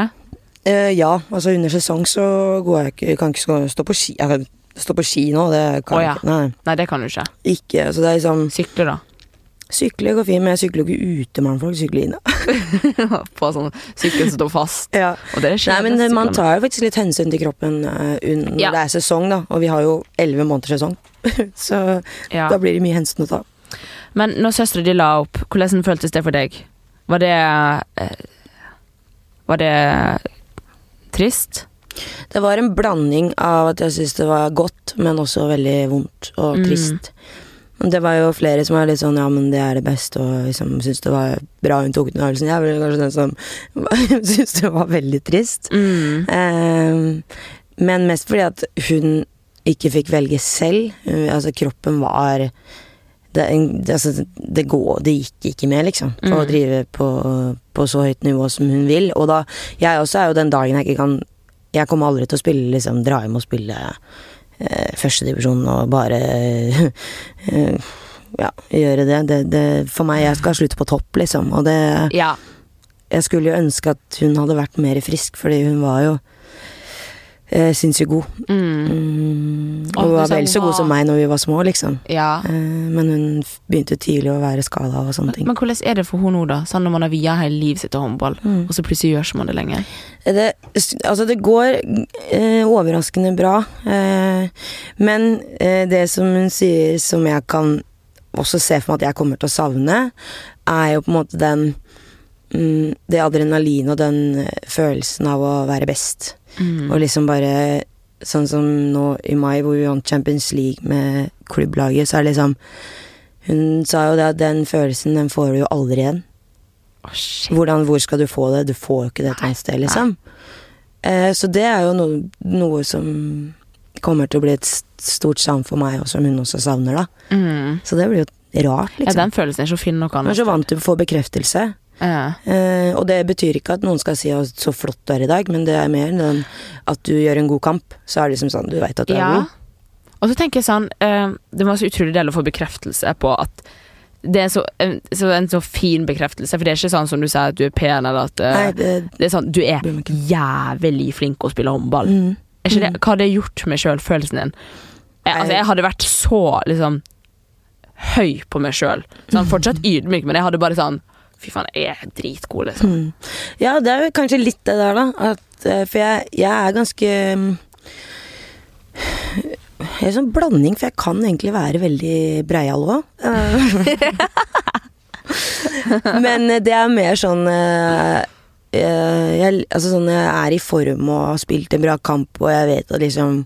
S1: Eh, ja, altså under sesong så går jeg ikke Kan ikke stå- på ski. Jeg kan stå på ski nå, det kan
S2: Å,
S1: jeg ikke. Nei,
S2: Nei, det kan du ikke.
S1: ikke. så det er liksom
S2: Sykle, da.
S1: Sykle går fint, men jeg sykler jo ikke ute, mannfolk. Sykler inne.
S2: på sånn sykkel som står fast.
S1: Ja.
S2: Og det skjer.
S1: Nei, men
S2: det
S1: eh, man tar jo faktisk litt hensyn til kroppen uh, når
S2: Ja.
S1: det er sesong, da. Og vi har jo elleve måneder sesong. så
S2: ja.
S1: da blir det mye hensyn å ta.
S2: Men når søstera di la opp, hvordan føltes det for deg? Var det uh, Var det trist?
S1: Det var en blanding av at jeg syntes det var godt, men også veldig vondt og
S2: Mm.
S1: trist. Men Det var jo flere som var litt sånn ja, men det er det beste, og liksom syntes det var bra hun tok den avgjørelsen. Jeg var kanskje den som syntes det var veldig trist.
S2: Mm.
S1: Eh, men mest fordi at hun ikke fikk velge selv. Altså, kroppen var det, altså, det, går, det gikk ikke med, liksom. For å
S2: Mm.
S1: drive på, på så høyt nivå som hun vil. Og da Jeg også er jo den dagen jeg ikke kan Jeg kommer aldri til å spille, liksom, dra hjem og spille eh, førstedivisjon og bare eh, Ja, gjøre det. Det, det. For meg, jeg skal slutte på topp, liksom. Og det
S2: Ja.
S1: jeg skulle jo ønske at hun hadde vært mer frisk, fordi hun var jo eh, sinnssykt god.
S2: Mm.
S1: Mm, og
S2: hun
S1: var vel så god som meg når vi var små, liksom.
S2: ja.
S1: Eh, men hun begynte tidlig å være skada og sånne ting.
S2: Men hvordan er det for henne nå, da? Sånn når man har via hele livet sitt til håndball,
S1: Mm.
S2: og så plutselig gjør ikke man det lenger?
S1: Det, altså, det går eh, overraskende bra. Eh, men eh, det som hun sier som jeg kan også se for meg at jeg kommer til å savne, er jo på en måte den Det adrenalin og den eh, følelsen av å være best.
S2: Mm.
S1: Og liksom bare Sånn som nå i mai, hvor vi vant Champions League med klubblaget, så er det liksom Hun sa jo det at den følelsen, den får du jo aldri igjen.
S2: Oh, shit.
S1: Hvordan, hvor skal du få det? Du får jo ikke det et annet sted, liksom. Eh, så det er jo noe, noe som kommer til å bli et stort savn for meg, og som hun også savner, da.
S2: Mm.
S1: Så det blir jo rart,
S2: Ja,
S1: liksom.
S2: den følelsen er så fin nok annet.
S1: Men så vant du få bekreftelse.
S2: Ja.
S1: Eh, og det betyr ikke at noen skal si at så flott du er i dag, men det er mer den at du gjør en god kamp. Så er det liksom sånn, du veit at du er god.
S2: Og så tenker jeg sånn eh, Det var så utrolig deilig å få bekreftelse på at det er så, en, så en så fin bekreftelse, for det er ikke sånn som du sier at du er pen, eller at eh,
S1: Nei, det
S2: Det er sånn Du er jævlig flink å spille håndball.
S1: Mm.
S2: Er ikke det, hva har det gjort med sjølfølelsen din? Jeg, altså, jeg hadde vært så liksom høy på meg sjøl. Sånn, fortsatt ydmyk, men jeg hadde bare sånn Fy faen, jeg er dritgod, liksom.
S1: Mm. Ja, det er jo kanskje litt det der, da. At, eh, for jeg, jeg er ganske mm, Jeg er sånn blanding, for jeg kan egentlig være veldig breial òg. Men eh, det er mer sånn eh, jeg, altså sånn jeg er i form og har spilt en bra kamp, og jeg vet at liksom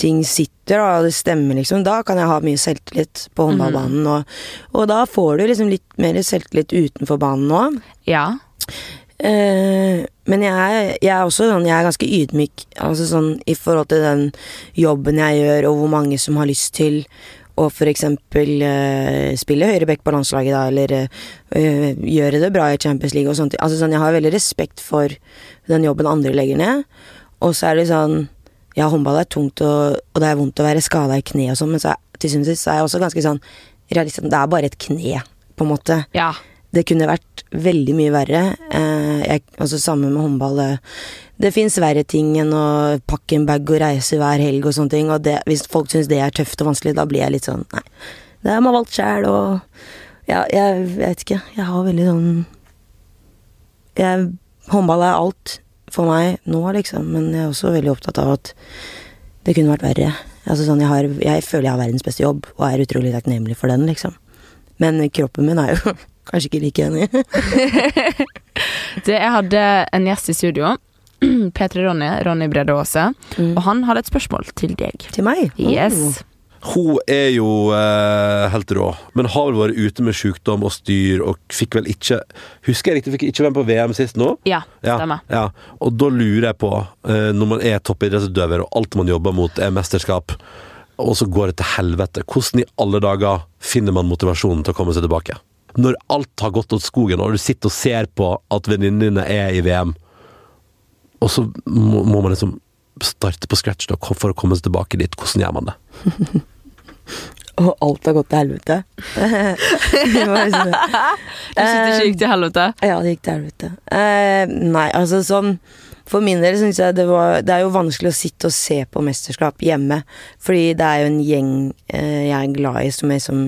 S1: ting sitter, og det stemmer, liksom. Da kan jeg ha mye selvtillit på håndballbanen, og, og da får du liksom litt mer selvtillit utenfor banen òg.
S2: Ja.
S1: Uh, men jeg jeg er også sånn, jeg er ganske ydmyk altså sånn, i forhold til den jobben jeg gjør, og hvor mange som har lyst til å for eksempel eh, spille høyreback på landslaget, da, eller uh, gjøre det bra i Champions League og sånt. Altså sånn, jeg har veldig respekt for den jobben andre legger ned, og så er det sånn Ja, håndball er tungt, og, og det er vondt å være skada i kne og sånn, men så er, til syvende og sist er jeg også ganske sånn realist. Det er bare et kne, på en måte.
S2: Ja.
S1: Det kunne vært veldig mye verre. Eh, jeg, altså Samme med håndball. Det, det fins verre ting enn å pakke en bag og reise hver helg og sånne ting. Og det, hvis folk syns det er tøft og vanskelig, da blir jeg litt sånn Nei, det har man valgt sjæl, og Ja, jeg vet ikke. Jeg har veldig sånn jeg, Håndball er alt for meg nå, liksom, men jeg er også veldig opptatt av at det kunne vært verre. Altså sånn, jeg, har, jeg føler jeg har verdens beste jobb, og er utrolig takknemlig for den, liksom. Men kroppen min er jo kanskje ikke like enig.
S2: Det, jeg hadde en gjest i studio. P3 Ronny, Ronny Brede Aase.
S1: Mm.
S2: Og han hadde et spørsmål til deg.
S1: Til meg?
S2: Yes.
S1: Oh.
S4: Hun er jo eh, helt rå, men har vel vært ute med sykdom og styr, og fikk vel ikke Husker jeg riktig, fikk ikke være med på VM sist nå?
S2: Ja, stemmer.
S4: Ja, og da lurer jeg på, eh, når man er toppidrettsutøver og alt man jobber mot er mesterskap, og så går det til helvete, hvordan i alle dager finner man motivasjonen til å komme seg tilbake? Når alt har gått åt skogen, og du sitter og ser på at venninnene dine er i VM, og så må, må man liksom starte på scratch da, for å komme seg tilbake dit. Hvordan gjør man det?
S1: Og alt har gått til helvete. Det var liksom.
S2: Du syns det ikke gikk til helvete?
S1: Ja, det gikk til helvete. Eh, nei, altså sånn For min del syns jeg det var Det er jo vanskelig å sitte og se på mesterskap hjemme. Fordi det er jo en gjeng eh, jeg er glad i, som, jeg, som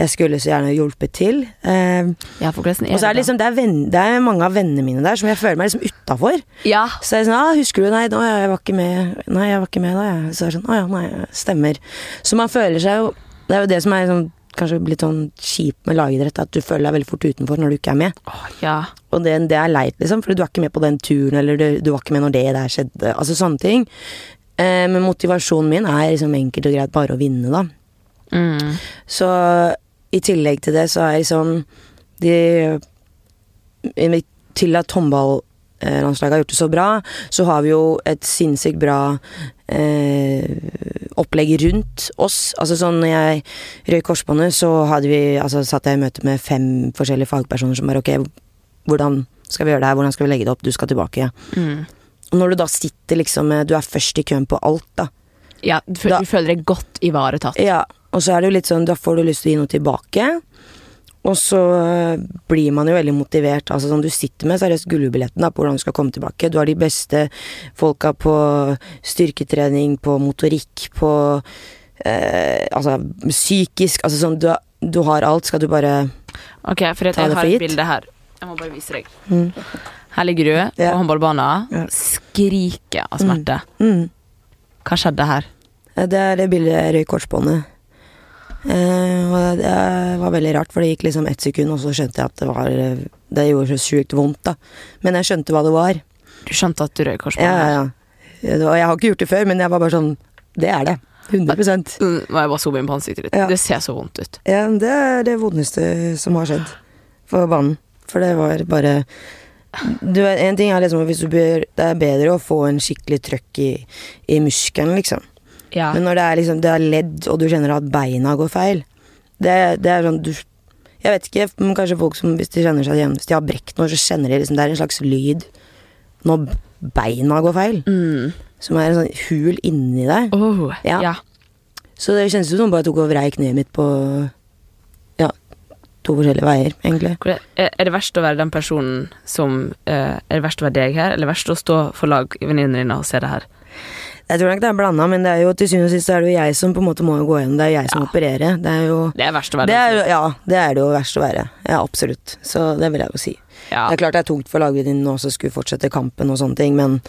S1: jeg skulle så gjerne hjulpet til. Eh,
S2: Ja,
S1: og så er det liksom det er, venn, det er mange av vennene mine der som jeg føler meg liksom utafor.
S2: Ja.
S1: Så jeg er sånn ah, 'Husker du? Nei, nå, jeg var ikke med Nei, jeg var ikke med da, jeg. Så er det sånn Å ja, nei, stemmer. Så man føler seg jo Det er jo det som er sånn, kanskje litt sånn kjipt med lagidrett, at du føler deg veldig fort utenfor når du ikke er med.
S2: Oh, ja.
S1: Og det, det er leit, liksom, for du er ikke med på den turen, eller du, du var ikke med når det der skjedde. Altså sånne ting. Eh, men motivasjonen min er liksom enkelt og greit bare å vinne, da.
S2: Mm.
S1: Så i tillegg til det så er liksom de Til at håndballandslaget har gjort det så bra, så har vi jo et sinnssykt bra eh, opplegg rundt oss. Altså sånn når jeg røyk korsbåndet, så hadde vi Altså satt jeg i møte med fem forskjellige fagpersoner som bare ok, hvordan skal vi gjøre det her, hvordan skal vi legge det opp, du skal tilbake.
S2: Mm.
S1: Og når du da sitter liksom Du er først i køen på alt, da.
S2: Ja, du, føler,
S1: Da-
S2: du føler deg godt ivaretatt.
S1: Ja, og så er det jo litt sånn, da får du lyst til å gi noe tilbake. Og så øh, blir man jo veldig motivert. Altså sånn, Du sitter med seriøst gullbilletten på hvordan du skal komme tilbake. Du har de beste folka på styrketrening, på motorikk, på eh, Altså psykisk Altså sånn, du, du har alt. Skal du bare
S2: Ok, for
S1: Ta
S2: jeg har et bilde her. Jeg må bare vise deg.
S1: Mm.
S2: Her ligger du på håndballbanen,
S1: Yeah.
S2: skriker av smerte.
S1: mm.
S2: Hva skjedde her?
S1: Det er det bildet jeg røyk korsbåndet. Eh, og det var veldig rart, for det gikk liksom ett sekund, og så skjønte jeg at det var Det gjorde så sjukt vondt, da. Men jeg skjønte hva det var.
S2: Du skjønte at du røyk
S1: Ja,
S2: korsbåndet?
S1: ja, ja. Og jeg har ikke gjort det før, men jeg var bare sånn Det er det. 100
S2: Nå er jeg bare zoome inn på ansiktet ditt?
S1: Ja.
S2: Det ser så vondt ut.
S1: Ja, det er det vondeste som har skjedd for banen. For det var bare du, En ting er liksom hvis du bør Det er bedre å få en skikkelig trøkk i, i muskelen, liksom.
S2: Ja.
S1: Men når det er liksom Det er ledd, og du kjenner at beina går feil Det, det er sånn du Jeg vet ikke, men kanskje folk som Hvis de kjenner seg igjen Hvis de har brekt noe, så kjenner de liksom Det er en slags lyd når beina går feil.
S2: Mm.
S1: Som er en sånn hul inni deg.
S2: Oh,
S1: Ja.
S2: ja.
S1: Så det kjennes ut som noen bare tok og vrei kneet mitt på Ja, to forskjellige veier, egentlig.
S2: Er er det verst å være den personen som eh, Er det verst å være deg her, eller verst å stå for lag venninnene dine og se det her?
S1: Jeg tror nok det er blanda, men det er jo til syvende og sist er det jo jeg som på en måte må gå gjennom. Det er jo jeg som
S2: Ja.
S1: opererer. Det er jo
S2: Det er verst å være.
S1: det er, Ja, det er det jo verst å være. Ja, absolutt. Så det vil jeg jo si.
S2: ja.
S1: Det er klart det er tungt for ditt nå som skulle fortsette kampen og sånne ting, men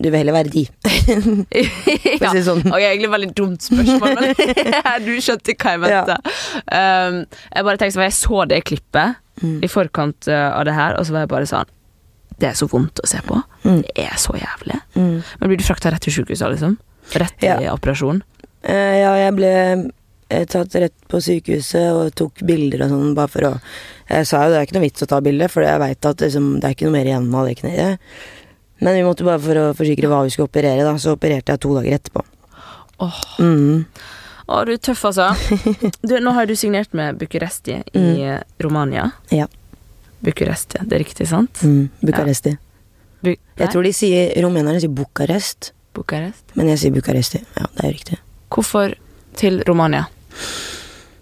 S1: du vil heller være de.
S2: Ja.
S1: si sånn.
S2: Og egentlig veldig dumt spørsmål, men du skjønte hva jeg mente. Um, jeg bare tenkte sånn, jeg så det klippet
S1: Mm.
S2: i forkant uh, av det her, og så var jeg bare sånn Det er så vondt å se på.
S1: Mm.
S2: Det er så jævlig.
S1: Mm.
S2: Men blir du frakta rett til sykehuset, liksom? Rett til
S1: Ja.
S2: operasjon?
S1: Uh, ja, jeg ble eh, tatt rett på sykehuset og tok bilder og sånn, bare for å Jeg sa jo det er ikke noe vits å ta bilde, for jeg veit at liksom, det er ikke noe mer igjen av det kneet. Men vi måtte bare for å forsikre hva vi skulle operere, da, så opererte jeg to dager etterpå.
S2: Åh.
S1: Mm.
S2: oh, du er tøff, altså. Du, nå har du signert med Bucuresti i mm. Romania.
S1: Ja.
S2: Bucuresti, det er riktig, sant?
S1: Mm. Bucuresti.
S2: Bu
S1: Jeg tror de sier Rumenerne sier Bucarest,
S2: Bucarest.
S1: men jeg sier Bucaresti. Ja, det er riktig.
S2: Hvorfor til Romania?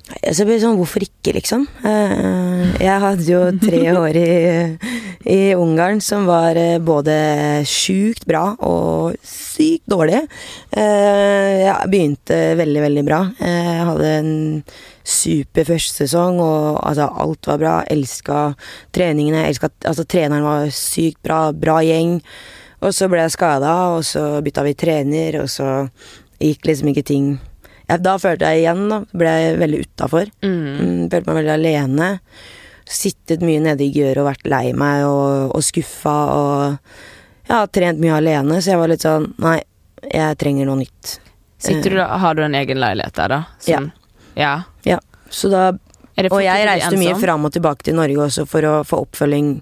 S1: Så blir det sånn, hvorfor ikke, liksom? Eh, Jeg hadde jo tre år i, i Ungarn som var eh, både sjukt bra og sykt dårlig. Eh, Jeg begynte veldig, veldig bra. Jeg hadde en super første sesong, og altså, alt var bra. Elska treningene. Elska, altså, treneren var sykt bra, bra gjeng. Og så ble jeg skada, og så bytta vi trener, og så gikk liksom ikke ting ja, Da følte jeg igjen, da, ble jeg veldig utafor.
S2: Mm.
S1: Mm, følte meg veldig alene. Sittet mye nede i gøret og vært lei meg og, og skuffa og ja, trent mye alene, så jeg var litt sånn Nei, jeg trenger noe nytt.
S2: Sitter du, har du en egen leilighet der, da? Som, ja.
S1: Ja. Så da, og jeg reiste mye fram og tilbake til Norge også for å få oppfølging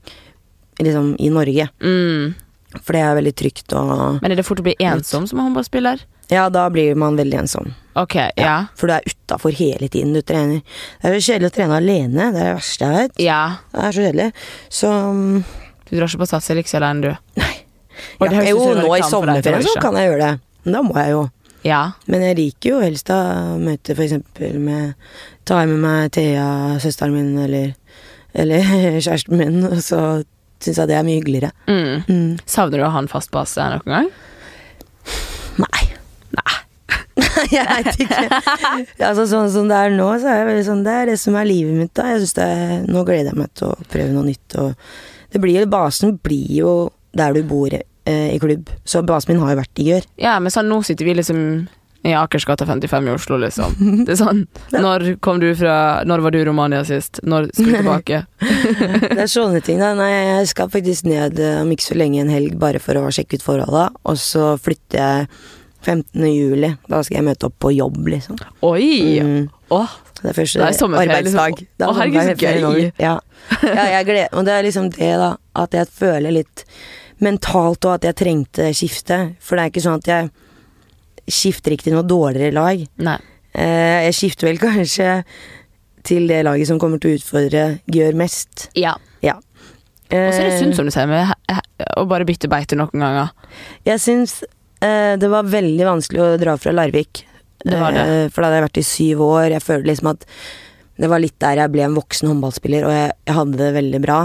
S1: liksom i Norge.
S2: Mm.
S1: For det er veldig trygt å
S2: Men er det fort å bli ensom som håndballspiller?
S1: Ja, da blir man veldig ensom.
S2: Ok, ja.
S1: For du er utafor hele tiden du trener. Det er jo kjedelig å trene alene. Det er det verste jeg vet.
S2: Ja.
S1: Det er så kjedelig. Så mm,
S2: Du drar ikke på Sats Elixir alene, du?
S1: Nei.
S2: Ja, det
S1: ja, jo, nå i sommerferien så kan jeg gjøre det. Men da må jeg jo.
S2: Ja.
S1: Men jeg liker jo helst å møte for eksempel med Ta med meg Thea, søsteren min, eller, eller kjæresten min, og så syns jeg det er mye hyggeligere.
S2: Mm.
S1: Mm.
S2: Savner du å ha en fast base noen gang?
S1: Nei.
S2: Nei.
S1: jeg veit ikke. altså, sånn som det er nå, så er jeg veldig sånn Det er det som er livet mitt, da. Jeg synes det er, Nå gleder jeg meg til å prøve noe nytt, og det blir Basen blir jo der du bor eh, i klubb. Så basen min har jo vært i Gjør.
S2: Ja, men sånn, nå sitter vi liksom i Akersgata 55 i Oslo, liksom. Det er sånn Når kom du fra Når var du i Romania sist? Når skal du tilbake?
S1: Det er sånne ting, da. Nei, jeg skal faktisk ned eh, om ikke så lenge en helg bare for å sjekke ut forholda, og så flytter jeg 15. juli. Da skal jeg møte opp på jobb, liksom.
S2: Oi!
S1: Mm.
S2: Åh,
S1: Det er første
S2: Det er
S1: arbeidsdag.
S2: liksom.
S1: Da
S2: Å, herregud, så gøy.
S1: Ja. ja, jeg gleder Og det er liksom det, da. At jeg føler litt mentalt og at jeg trengte skifte. For det er ikke sånn at jeg skifter ikke til noe dårligere lag.
S2: nei.
S1: Eh, jeg skifter vel kanskje til det laget som kommer til å utfordre Gjør mest.
S2: Ja.
S1: Ja.
S2: Og så er det
S1: sunt,
S2: synd, som du sier, med å bare bytte beite noen ganger.
S1: Jeg syns eh, det var veldig vanskelig å dra fra Larvik.
S2: Det var det.
S1: Eh, for da hadde jeg vært i syv år. Jeg følte liksom at det var litt der jeg ble en voksen håndballspiller, og jeg, jeg hadde det veldig bra.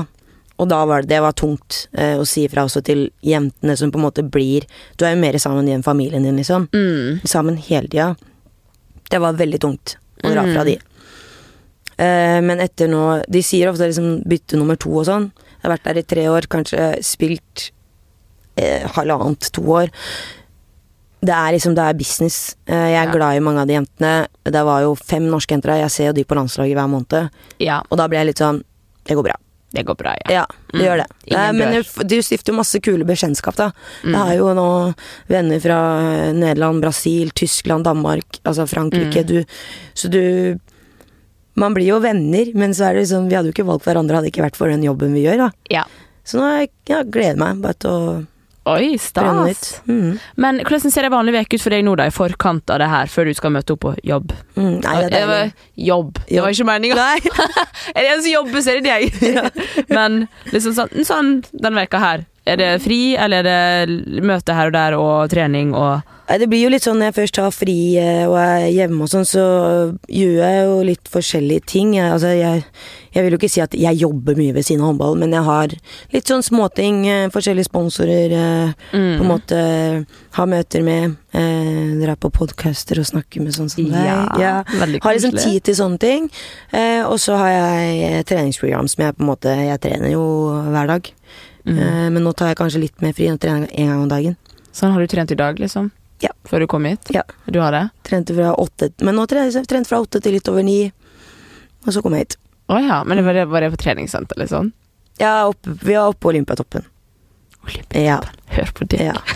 S1: Og da var det, det var tungt eh, å si fra også til jentene som på en måte blir Du er jo mer sammen i den familien din, liksom.
S2: Mm.
S1: Sammen hele tida. Det var veldig tungt å dra fra
S2: Mm.
S1: de. Eh, men etter nå De sier ofte liksom bytte nummer to og sånn. Jeg har vært der i tre år, kanskje spilt eh, halvannet, to år. Det er liksom, det er business. Eh, jeg er
S2: Ja.
S1: glad i mange av de jentene. Det var jo fem norske jenter der, jeg ser jo de på landslaget hver måned.
S2: Ja,
S1: Og da ble jeg litt sånn Det går bra.
S2: Det går bra, ja.
S1: Ja, det
S2: Mm.
S1: gjør det.
S2: Ingen
S1: dør. men
S2: dør.
S1: du, du stifter jo masse kule bekjentskap, da.
S2: Mm.
S1: Jeg har jo nå venner fra Nederland, Brasil, Tyskland, Danmark, altså Frankrike.
S2: Mm.
S1: Du, så du Man blir jo venner, men så er det liksom Vi hadde jo ikke valgt hverandre hadde det ikke vært for den jobben vi gjør, da.
S2: Ja.
S1: Så nå jeg, jeg gleder jeg meg bare til å
S2: Oi, stas.
S1: Mm.
S2: Men hvordan ser ei vanlig uke ut for deg nå, da, i forkant av det her, før du skal møte opp på jobb?
S1: Mm, nei, det er deilig.
S2: jobb. Det var ikke meninga. Er det en som jobber, så er det deg. Men liksom sånn, sånn denne veka her. Er det fri, eller er det møte her og der og trening og
S1: Det blir jo litt sånn når jeg først har fri eh, og er hjemme og sånn, så gjør jeg jo litt forskjellige ting. Jeg, altså, jeg, jeg vil jo ikke si at jeg jobber mye ved siden av håndball, men jeg har litt sånn småting. eh, Forskjellige sponsorer. mm. På
S2: Mm.
S1: en måte ha møter med. Eh, dra på podcaster og snakke med sånn som deg.
S2: Ja, veldig
S1: Har liksom tid til sånne ting. Eh, og så har jeg treningsprogram som jeg på en måte Jeg trener jo hver dag.
S2: Mm.
S1: Eh, men nå tar jeg kanskje litt mer fri. og trener en gang om dagen.
S2: Sånn har du trent i dag, liksom?
S1: Ja.
S2: Før du kom hit?
S1: Ja.
S2: Du har det?
S1: Trente fra åtte Men nå trener jeg trent fra åtte til litt over ni. Og så kom jeg hit.
S2: Å ja, men var, det, var det på treningssenter, eller sånn?
S1: Ja, opp, vi var oppe på Olympiatoppen.
S2: Olympiatoppen.
S1: Ja.
S2: Hør på det.
S1: ja.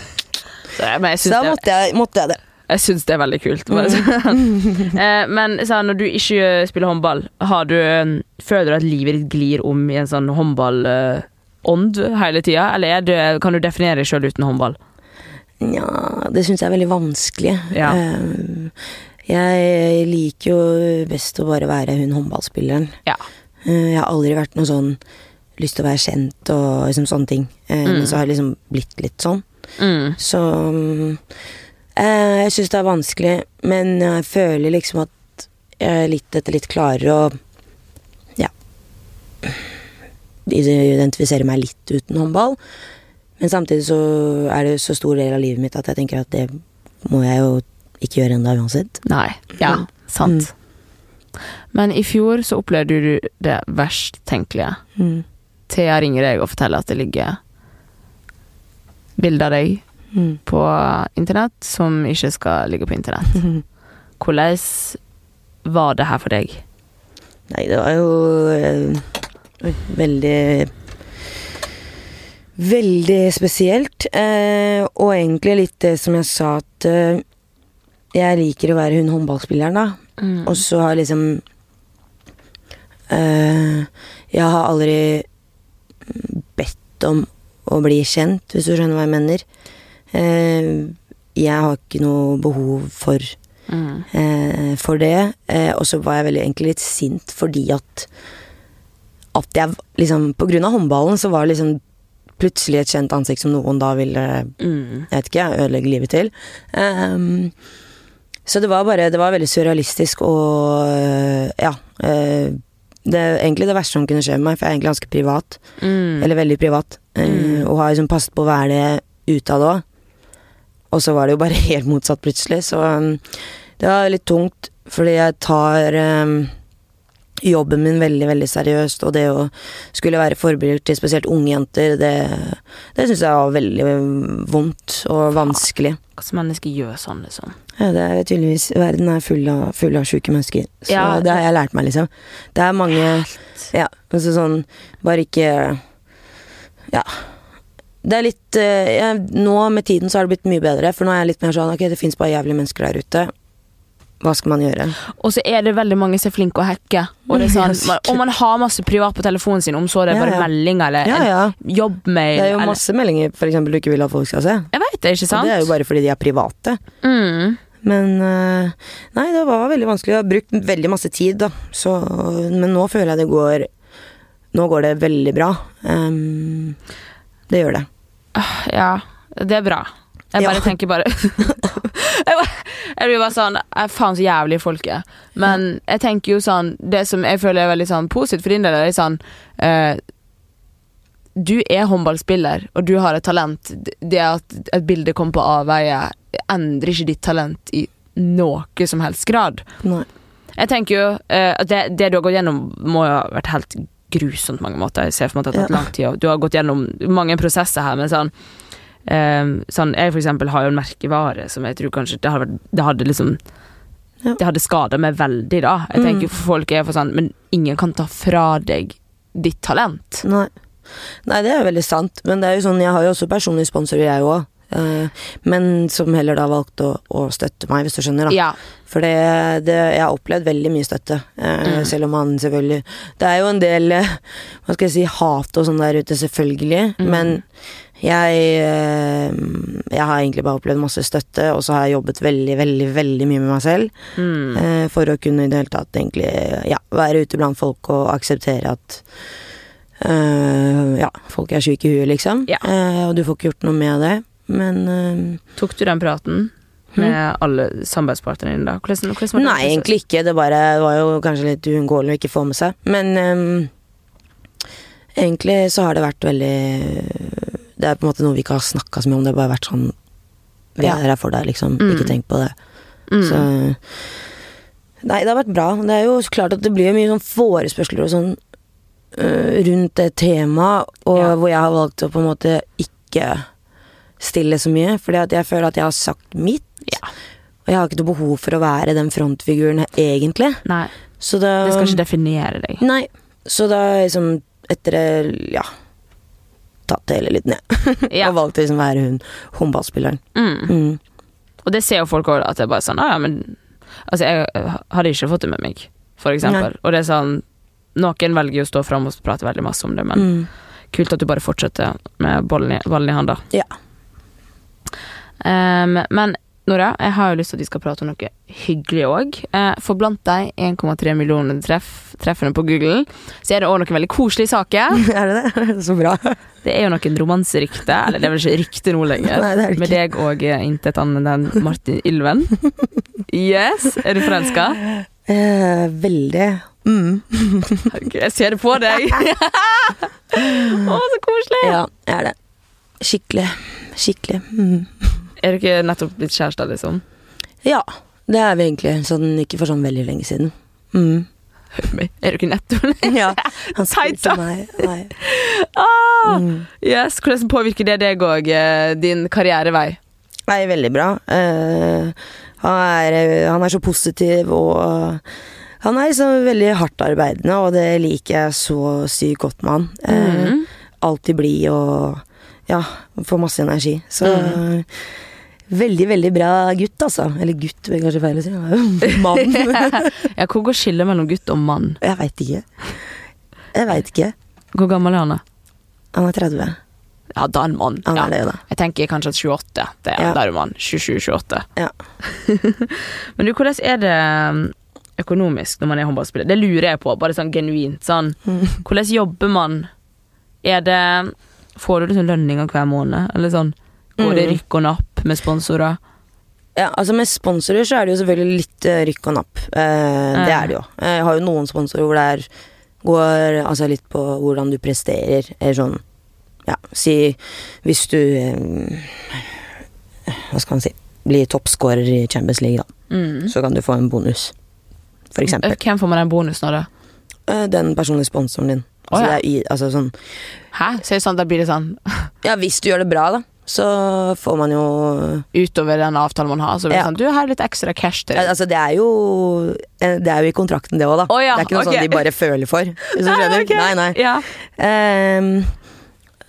S2: Så,
S1: da måtte jeg, måtte jeg det.
S2: jeg syns det er veldig kult. Sånn. Eh, men så, når du ikke spiller håndball, har du, føler du at livet ditt glir om i en sånn håndballovnd hele tida, eller er det, kan du definere deg sjøl uten håndball?
S1: Nja, det syns jeg er veldig vanskelig.
S2: Ja.
S1: Eh, jeg liker jo best å bare være hun håndballspilleren.
S2: Ja.
S1: Eh, jeg har aldri vært noe sånn lyst til å være kjent og liksom sånne ting. Eh,
S2: Mm.
S1: Men så har jeg liksom blitt litt sånn.
S2: Mm.
S1: Så jeg syns det er vanskelig, men jeg føler liksom at jeg litt etter litt klarer å ja identifisere meg litt uten håndball. Men samtidig så er det så stor del av livet mitt at jeg tenker at det må jeg jo ikke gjøre ennå uansett.
S2: Nei. Ja,
S1: Mm.
S2: sant. Men i fjor så opplevde du det verst tenkelige.
S1: Mm.
S2: Thea ringer deg og forteller at det ligger bilder av deg
S1: Mm.
S2: på internett som ikke skal ligge på internett. Hvordan var det her for deg?
S1: Nei, det var jo eh, veldig Veldig spesielt. Eh, og egentlig litt det som jeg sa, at eh, jeg liker å være hun håndballspilleren, da.
S2: Mm.
S1: Og så har liksom eh, Jeg har aldri bedt om å bli kjent, hvis du skjønner hva jeg mener. Eh, jeg har ikke noe behov for
S2: Mm.
S1: eh, for det. Eh, og så var jeg veldig egentlig litt sint fordi at At jeg liksom På grunn av håndballen så var det liksom plutselig et kjent ansikt som noen da ville
S2: Mm.
S1: Jeg vet ikke, ødelegge livet til. Um, så det var bare Det var veldig surrealistisk og Ja. øh, det er egentlig det verste som kunne skje med meg, for jeg er egentlig ganske privat.
S2: Mm.
S1: Eller veldig privat. eh,
S2: Mm.
S1: og har liksom passet på å være det utad òg. Og så var det jo bare helt motsatt plutselig, så um, det var litt tungt. Fordi jeg tar um, jobben min veldig, veldig seriøst, og det å skulle være forbilde til spesielt unge jenter, det, det syns jeg var veldig um, vondt og vanskelig.
S2: Hvilke mennesker gjør sånn, liksom?
S1: Ja, det er tydeligvis Verden er full av, full av sjuke mennesker. Så
S2: Ja,
S1: det har jeg lært meg, liksom. Det er mange Ja, altså sånn Bare ikke Ja. Det er litt eh, jeg, Nå med tiden så har det blitt mye bedre, for nå er jeg litt mer sånn Ok, det fins bare jævlige mennesker der ute. Hva skal man gjøre?
S2: Og så er det veldig mange som er flinke å hacke. Og, det er sånn, og man har masse privat på telefonen sin, om så det er
S1: Ja,
S2: bare
S1: ja.
S2: meldinger eller
S1: Ja, ja.
S2: jobbmail
S1: Det er jo
S2: eller-
S1: masse meldinger for eksempel, du ikke vil at folk skal se.
S2: Jeg vet det, ikke
S1: Og
S2: sant?
S1: det er jo bare fordi de er private.
S2: mm.
S1: Men eh, Nei, det var veldig vanskelig. Jeg har brukt veldig masse tid, da. Så, men nå føler jeg det går Nå går det veldig bra. Um, det gjør det.
S2: Ja, det er bra. Jeg bare
S1: Ja.
S2: tenker bare- jeg blir bare sånn faen så jævlig folk er. Men jeg tenker jo sånn Det som jeg føler er veldig sånn positivt for din del, er sånn eh, Du er håndballspiller, og du har et talent. Det at et bilde kommer på avveie, endrer ikke ditt talent i noe som helst grad.
S1: Nei.
S2: Jeg tenker jo eh, at det, det du har gått gjennom, må jo ha vært helt grusomt mange måter. Jeg ser for meg at det har tatt lang tid. og Du har gått gjennom mange prosesser her, men sånn eh, Sånn, Jeg for eksempel har jo en merkevare som jeg tror kanskje Det hadde, vært, det hadde liksom
S1: Ja.
S2: Det hadde skada meg veldig, da. Jeg
S1: Mm.
S2: tenker mm. folk er for sånn Men ingen kan ta fra deg ditt talent.
S1: Nei. Nei, det er veldig sant. Men det er jo sånn, jeg har jo også personlige sponsorer, jeg òg. men som heller da valgte å, å støtte meg, hvis du skjønner. da.
S2: Ja.
S1: For det, det, jeg har opplevd veldig mye støtte. eh,
S2: Mm.
S1: Selv om han selvfølgelig Det er jo en del eh, hva skal jeg si, hat og sånn der ute, selvfølgelig.
S2: Mm.
S1: Men jeg eh, Jeg har egentlig bare opplevd masse støtte, og så har jeg jobbet veldig, veldig, veldig mye med meg selv.
S2: Mm.
S1: eh, For å kunne i det hele tatt egentlig ja, være ute blant folk og akseptere at uh, ja, folk er syke i huet, liksom.
S2: Ja.
S1: Uh, og du får ikke gjort noe med det. Men uh,
S2: Tok du den praten med alle samarbeidspartnerne dine da? Hvordan, hvordan?
S1: Nei, egentlig ikke. Det bare det var jo kanskje litt uunngåelig å ikke få med seg. Men um, egentlig så har det vært veldig Det er på en måte noe vi ikke har snakka så mye om. Det har bare vært sånn Vi er her for deg, liksom.
S2: Mm.
S1: Ikke tenk på det.
S2: Mm.
S1: Så Nei, det har vært bra. Det er jo klart at det blir mye sånn forespørsler og sånn uh, rundt det temaet, og
S2: Ja.
S1: hvor jeg har valgt å på en måte ikke stille så mye. Fordi at jeg føler at jeg har sagt mitt.
S2: Ja.
S1: Og jeg har ikke noe behov for å være den frontfiguren egentlig.
S2: Nei,
S1: Så da
S2: det skal ikke definere deg.
S1: Nei. Så da liksom etter det, ja Tatt det hele litt ned.
S2: Ja.
S1: og valgt å liksom være hun håndballspilleren.
S2: Mm.
S1: Mm.
S2: Og det ser jo folk òg, at det er bare sånn ah, ja, men Altså, jeg hadde ikke fått det med meg, for eksempel. Og det er sånn Noen velger jo å stå fram og prate veldig masse om det, men
S1: Mm.
S2: kult at du bare fortsetter med ballen i, ballen i handa.
S1: Ja.
S2: Um, men Nora, jeg har jo lyst til at vi skal prate om noe hyggelig òg. for blant de 1,3 millioner treff, treffene på Google, så er det òg noen veldig koselige saker.
S1: er det det? Så bra.
S2: Det er jo noen romanserykter, eller det er vel ikke rykte nå lenger.
S1: Nei, det er det
S2: Med deg og eh, intet annet enn Martin Ylven. Yes, er du forelska?
S1: Eh, veldig. Mm.
S2: Jeg ser det på deg. Å, så koselig.
S1: Ja, jeg er det. Skikkelig. Skikkelig. Mm.
S2: Er dere nettopp blitt kjærester, liksom?
S1: Ja, det er vi egentlig. Sånn, ikke for sånn veldig lenge siden. Mm.
S2: Er dere nettopp
S1: Ja. Han spurte meg. Nei.
S2: ah,
S1: Mm.
S2: Yes, Hvordan påvirker det deg òg, din karrierevei?
S1: Nei, veldig bra. Uh, han, er, han er så positiv og han er liksom veldig hardt arbeidende, og det liker jeg så sykt godt med han. Eh,
S2: Mhm.
S1: Alltid blid og ja, får masse energi. Så
S2: Mm.
S1: Veldig, veldig bra gutt, altså. Eller gutt, er kanskje feil å si. Mann.
S2: ja, hvor går skillet mellom gutt og mann?
S1: jeg veit ikke. Jeg veit ikke.
S2: Hvor gammel er han? da?
S1: Han er 30.
S2: Ja, da er han mann.
S1: Han
S2: ja.
S1: er det, da.
S2: Jeg tenker kanskje at 28. Det er,
S1: Ja.
S2: Da er du mann. 27-28.
S1: Ja.
S2: Men du, hvordan er det um, økonomisk når man er håndballspiller? Det lurer jeg på, bare sånn genuint. Sånn.
S1: Mm.
S2: Hvordan jobber man? Er det Får du liksom lønninger hver måned? Eller sånn Går det
S1: Mm.
S2: rykk og napp med sponsorer?
S1: Ja, altså Med sponsorer så er det jo selvfølgelig litt eh, rykk og napp. Eh, Det er det jo. Jeg har jo noen sponsorer hvor det er, går altså litt på hvordan du presterer. Eller sånn Ja, si hvis du eh, Hva skal man si Blir toppscorer i Champions League, da.
S2: Mm.
S1: Så kan du få en bonus, for eksempel.
S2: Hvem får man den bonusen av, da?
S1: Eh, Den personlige sponsoren din. Altså,
S2: ja.
S1: det er, altså sånn
S2: Hæ? Så det sånn, da blir det sånn
S1: Ja, hvis du gjør det bra, da, så får man jo
S2: utover den avtalen man har. Så blir det
S1: Ja.
S2: sånn Du, er litt ekstra cash til deg.
S1: Altså, det er jo eh, Det er jo i kontrakten, det òg, da.
S2: Oh, ja,
S1: Det er ikke noe
S2: okay.
S1: sånn de bare føler for. Hvis du skjønner?
S2: Okay.
S1: Nei, nei.
S2: Ja.
S1: Um,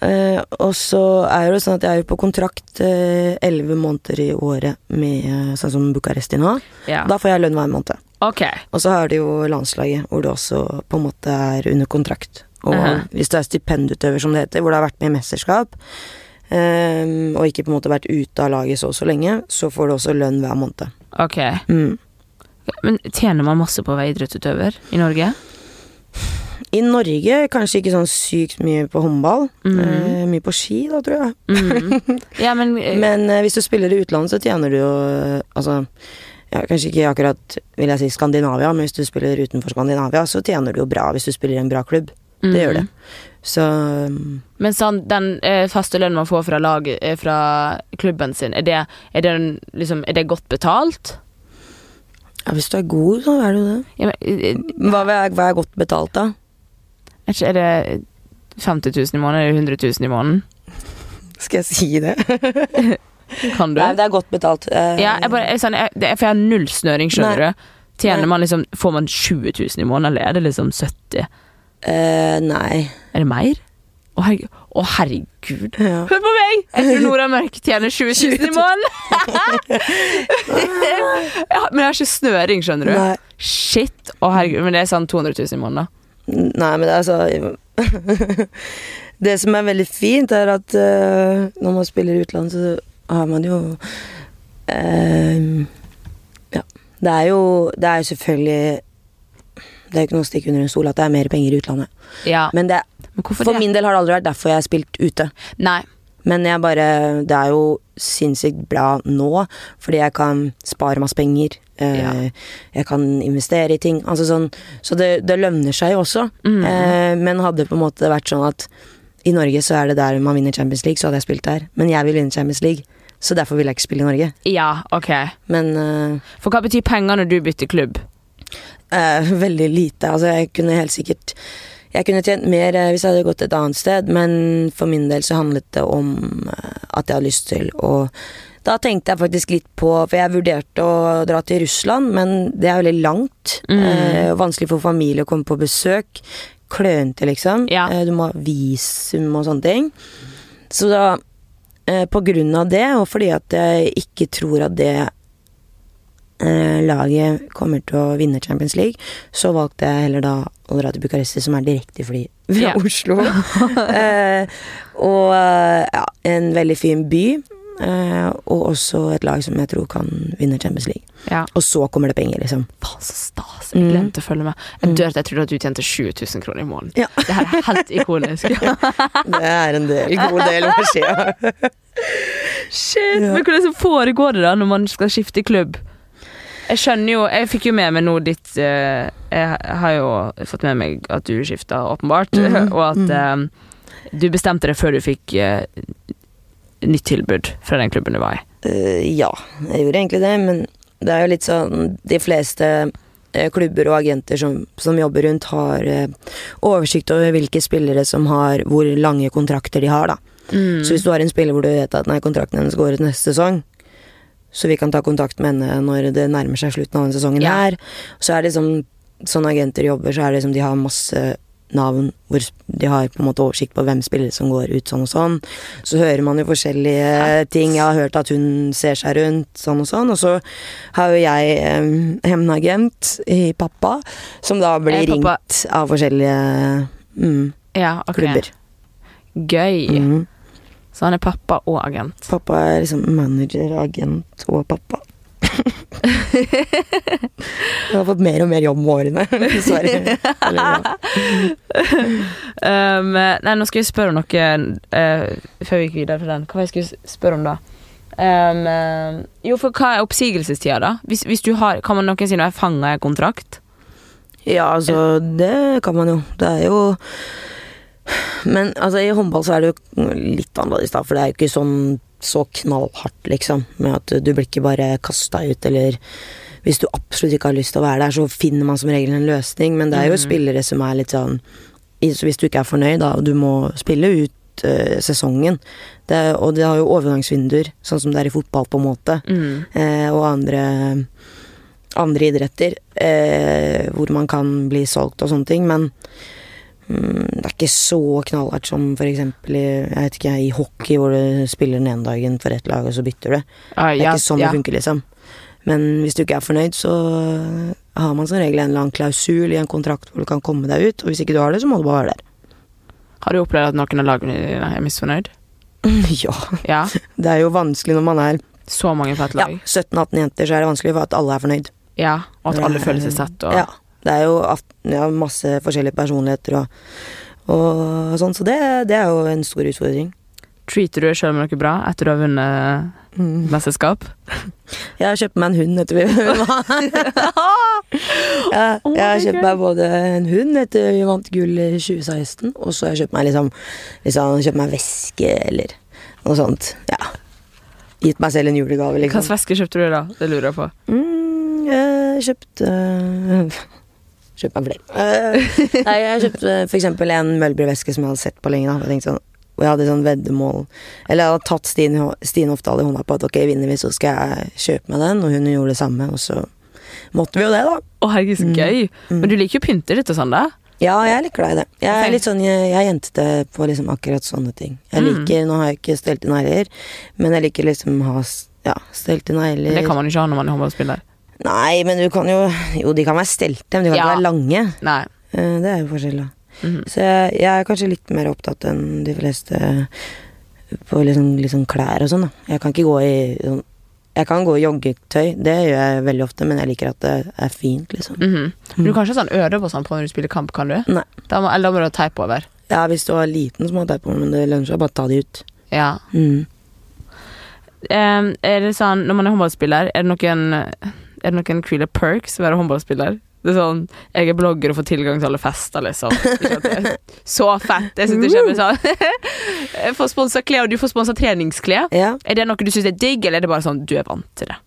S1: uh, og så er det jo sånn at jeg er jo på kontrakt elleve måneder i året med eh, sånn som Bucuresti nå.
S2: ja.
S1: Da får jeg lønn hver måned.
S2: Okay.
S1: Og så har du jo landslaget, hvor du også på en måte er under kontrakt. Og
S2: Mhm.
S1: hvis du er stipendutøver, som det heter, hvor du har vært med i mesterskap, ehm, og ikke på en måte vært ute av laget så og så lenge, så får du også lønn hver måned.
S2: Ok.
S1: Mm.
S2: Men tjener man masse på å være idrettsutøver i Norge?
S1: I Norge kanskje ikke sånn sykt mye på håndball.
S2: Mm.
S1: Eh, mye på ski, da, tror jeg.
S2: Mm. Ja, men, eh,
S1: Men eh, hvis du spiller i utlandet, så tjener du jo Altså, ja, kanskje ikke akkurat vil jeg si Skandinavia, men hvis du spiller utenfor Skandinavia, så tjener du jo bra hvis du spiller i en bra klubb. Det gjør det. Så um,
S2: Men sånn, den eh, faste lønnen man får fra, lag, eh, fra klubben sin, er det, er, det en, liksom, er det godt betalt?
S1: ja, hvis du er god, så er det jo det.
S2: Ja, men, eh,
S1: Hva er, hva er godt betalt, da?
S2: er, det 50 000 i måneden? eller 100 000 i måneden?
S1: Skal jeg si det?
S2: Kan du?
S1: Nei, det er godt betalt.
S2: Ja, jeg bare, jeg, sånn, jeg, det for jeg har null snøring, skjønner
S1: Nei.
S2: du. Tjener man liksom, Får man 20 000 i måneden, eller er det liksom 70
S1: eh, nei.
S2: Er det mer? Å, herregud. Å, herregud.
S1: Ja.
S2: Hør på meg! Jeg tror Nora Mørk tjener 20 000 i måneden. ja, men jeg har ikke snøring, skjønner du.
S1: Nei.
S2: Shit. Å, herregud. Men det er sånn 200 000 i måneden, da.
S1: Nei, men det er så Det som er veldig fint, er at uh, når man spiller i utlandet, så har man jo uh, Ja. Det er jo Det er jo selvfølgelig Det er ikke noe å stikke under en stol at det er mer penger i utlandet.
S2: Ja.
S1: Men det,
S2: Men
S1: for
S2: det?
S1: min del har det aldri vært derfor jeg har spilt ute.
S2: Nei.
S1: Men jeg bare Det er jo sinnssykt bra nå, fordi jeg kan spare masse penger. Eh,
S2: Ja.
S1: Jeg kan investere i ting. Altså sånn, så det, det lønner seg jo også.
S2: Mm.
S1: Eh, men hadde på en måte vært sånn at i Norge så er det der man vinner Champions League, så hadde jeg spilt der. Men jeg vil vinne Champions League, så derfor vil jeg ikke spille i Norge.
S2: Ja, ok.
S1: Men eh,
S2: For hva betyr penger når du bytter klubb?
S1: Eh, veldig lite. Altså, jeg kunne helt sikkert Jeg kunne tjent mer eh, hvis jeg hadde gått et annet sted, men for min del så handlet det om eh, at jeg hadde lyst til å Da tenkte jeg faktisk litt på For jeg vurderte å dra til Russland, men det er veldig langt.
S2: Mm.
S1: Eh, vanskelig for familie å komme på besøk. Klønete, liksom.
S2: Ja.
S1: Du må ha visum og sånne ting. Så da eh, På grunn av det, og fordi at jeg ikke tror at det laget kommer til å vinne Champions League, så valgte jeg heller da å dra til Bucuresti, som er direktefly fra
S2: Ja.
S1: Oslo. eh, og eh, ja, en veldig fin by. Eh, og også et lag som jeg tror kan vinne Champions League.
S2: Ja.
S1: Og så kommer det penger, liksom.
S2: Faen, så stas. Jeg glemte å følge med. Jeg
S1: Mm.
S2: dør at jeg trodde at du tjente 20 000 kroner i måneden.
S1: Ja.
S2: Det her er helt ikonisk.
S1: Det er en del, god del år siden.
S2: Shit. Men hvordan foregår det da når man skal skifte klubb? Jeg skjønner jo Jeg fikk jo med meg noe ditt eh, Jeg har jo fått med meg at du skifta, åpenbart,
S1: Mhm,
S2: og at eh, du bestemte deg før du fikk eh, nytt tilbud fra den klubben du var i.
S1: Uh, ja, jeg gjorde egentlig det, men det er jo litt sånn De fleste eh, klubber og agenter som, som jobber rundt, har eh, oversikt over hvilke spillere som har hvor lange kontrakter de har, da.
S2: Mm.
S1: Så hvis du har en spiller hvor du vet at nei, kontrakten hennes går ut neste sesong, så vi kan ta kontakt med henne når det nærmer seg slutten av denne sesongen
S2: Ja.
S1: her, så er det liksom, sånne agenter jobber, så er det som de har masse navn hvor de har på en måte oversikt på hvem spillere som går ut sånn og sånn. Så hører man jo forskjellige ting. Jeg har hørt at hun ser seg rundt sånn og sånn. Og så har jo jeg eh, hevnagent i pappa, som da blir
S2: Eh,
S1: ringt av forskjellige mm,
S2: Ja, okay.
S1: klubber.
S2: Gøy.
S1: Mm.
S2: Så han er pappa og agent.
S1: Pappa er liksom manager, agent og pappa. Jeg har fått mer og mer jobb med årene, dessverre. Eller, ja.
S2: Um, nei, nå skal jeg spørre om noe uh, før vi gikk videre til den. Hva var det jeg skulle spørre om da? Um, eh, jo, for hva er oppsigelsestida, da? Hvis, hvis du har, kan man noensinne være fanga i kontrakt?
S1: ja, altså, det kan man jo. Det er jo Men altså, i håndball så er det jo litt annerledes, da, for det er jo ikke sånn så knallhardt, liksom. Med at du blir ikke bare kasta ut, eller hvis du absolutt ikke har lyst til å være der, så finner man som regel en løsning, men det er jo
S2: mm.
S1: spillere som er litt sånn så Hvis du ikke er fornøyd, da, og du må spille ut uh, sesongen det, Og det har jo overgangsvinduer, sånn som det er i fotball, på en måte,
S2: Mm.
S1: eh, og andre andre idretter eh, hvor man kan bli solgt og sånne ting, men det er ikke så knallhardt som eksempel i, ikke, i hockey, hvor du spiller den ene dagen for ett lag, og så bytter du.
S2: Ah,
S1: Det er
S2: ja,
S1: ikke sånn
S2: ja.
S1: det funker, liksom. Men hvis du ikke er fornøyd, så har man som regel en eller annen klausul i en kontrakt hvor du kan komme deg ut, og hvis ikke du har det, så må du bare være der.
S2: Har du opplevd at noen av lagene dine er misfornøyd?
S1: ja,
S2: Ja.
S1: det er jo vanskelig når man er
S2: Så mange på et lag.
S1: ja, 17-18 jenter, så er det vanskelig for at alle er fornøyd.
S2: Ja. Og at alle føler seg sett? Og,
S1: Ja. Det er jo ja, masse forskjellige personligheter og, og sånn, så det, det er jo en stor utfordring.
S2: Treater du deg sjøl noe bra etter du har vunnet
S1: Mm.
S2: mesterskap?
S1: Jeg har kjøpt meg en hund etter vi ja, Jeg har kjøpt meg både en hund etter vi vant gull i 2016, og så har jeg kjøpt meg liksom, liksom kjøpt meg veske eller noe sånt. Ja. Gitt meg selv en julegave,
S2: Hvilken
S1: liksom.
S2: veske kjøpte du da? Det lurer jeg på.
S1: Mm, jeg kjøpte Kjøpt meg flere. Eh, nei, jeg kjøpte for eksempel en Mølby-veske som jeg hadde sett på lenge. Da. Jeg tenkte sånn, og jeg hadde sånn veddemål Eller jeg hadde tatt Stine, Stine Hofdal i hånda på at ok, vinner vi, så skal jeg kjøpe meg den, og hun gjorde det samme, og så måtte vi jo det, da.
S2: Å, herregud, så
S1: Mm.
S2: gøy.
S1: Mm.
S2: Men du liker jo å pynte litt og sånn, da?
S1: Ja, jeg er litt glad i det. Jeg er litt sånn, jeg, jeg er jentete på liksom akkurat sånne ting. Jeg
S2: Mm.
S1: liker, Nå har jeg ikke stelt i negler, men jeg liker liksom ha ja, stelt i negler.
S2: Det kan man ikke ha når man er håndballspiller.
S1: Nei, men du kan jo Jo, de kan være stelte, men de kan
S2: Ja.
S1: ikke være lange.
S2: Nei.
S1: Eh, Det er jo forskjell, da.
S2: Mhm.
S1: Så jeg, jeg er kanskje litt mer opptatt enn de fleste på liksom, liksom klær og sånn, da. Jeg kan ikke gå i sånn Jeg kan gå i joggetøy, det gjør jeg veldig ofte, men jeg liker at det er fint, liksom.
S2: Mhm. Men du kan ikke sånn øde på sånn på når du spiller kamp, kan du?
S1: Nei.
S2: Da må, eller da må du ha teip over.
S1: Ja, hvis du er liten, så må du ha teip over, men det lønner seg å bare ta de ut.
S2: Ja.
S1: Mm.
S2: Um, er det sånn, når man er håndballspiller, er det noen Er det noen kule perks å være håndballspiller? Det er sånn Jeg er blogger og får tilgang til alle fester, liksom. Ikke Så fett! Jeg sitter det er sånn Jeg får sponsa klær, og du får sponsa treningsklær.
S1: Ja,
S2: Er det noe du syns er digg, eller er det bare sånn du er vant til det?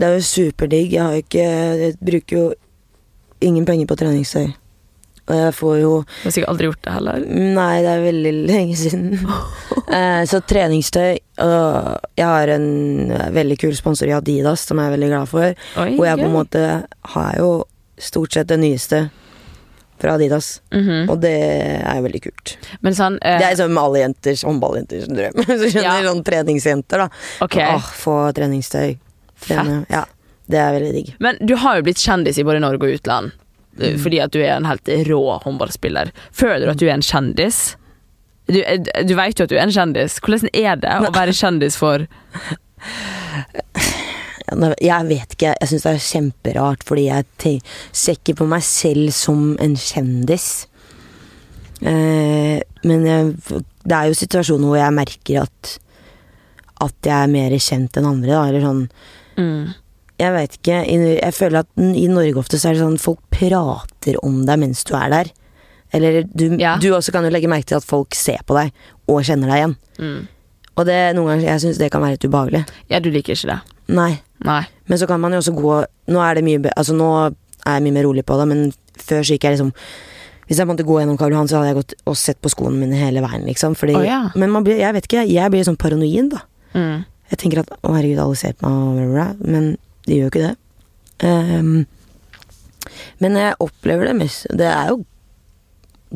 S1: det er jo superdigg. Jeg har ikke Jeg bruker jo ingen penger på treningstøy. Og jeg får jo
S2: Du har sikkert aldri gjort det heller.
S1: Nei, det er veldig lenge siden. Eh, så treningstøy og Jeg har en veldig kul sponsor i Adidas som jeg er veldig glad for.
S2: Oi,
S1: og jeg på en måte har jo stort sett det nyeste fra Adidas.
S2: Mhm.
S1: Og det er jo veldig kult.
S2: Men sånn eh,
S1: Det er som alle jenters håndballjenters drøm. Så skjønner
S2: Ja.
S1: sånn treningsjenter, da.
S2: Okay.
S1: Åh, få treningstøy. Trene. Ja, det er veldig digg.
S2: Men du har jo blitt kjendis i både Norge og utland.
S1: Mm.
S2: Fordi at du er en helt rå håndballspiller. Føler du at du er en kjendis? Du, eh, du vet jo at du er en kjendis. Hvordan er det å være kjendis for
S1: Jeg vet ikke, jeg syns det er kjemperart, fordi jeg ser ikke på meg selv som en kjendis. Eh, men jeg, det er jo situasjoner hvor jeg merker at at jeg er mer kjent enn andre, da. Eller sånn
S2: mm.
S1: Jeg vet ikke. Jeg føler at i Norge ofte så er det sånn folk prater om deg mens du er der. Eller du,
S2: Ja.
S1: du også kan jo legge merke til at folk ser på deg og kjenner deg igjen.
S2: Mm.
S1: Og det, noen ganger jeg syns det kan være litt ubehagelig.
S2: Ja, du liker ikke det?
S1: Nei.
S2: Nei.
S1: Men så kan man jo også gå Nå er det mye Altså nå er jeg mye mer rolig på det, men før så gikk jeg liksom Hvis jeg måtte gå gjennom Karl Johan, så hadde jeg gått og sett på skoene mine hele veien, liksom. Fordi,
S2: oh, ja.
S1: Men man blir, jeg vet ikke, jeg blir sånn paranoid, da.
S2: Mm.
S1: Jeg tenker at å herregud, alle ser på meg, men de gjør jo ikke det. Um, men jeg opplever det mest Det er jo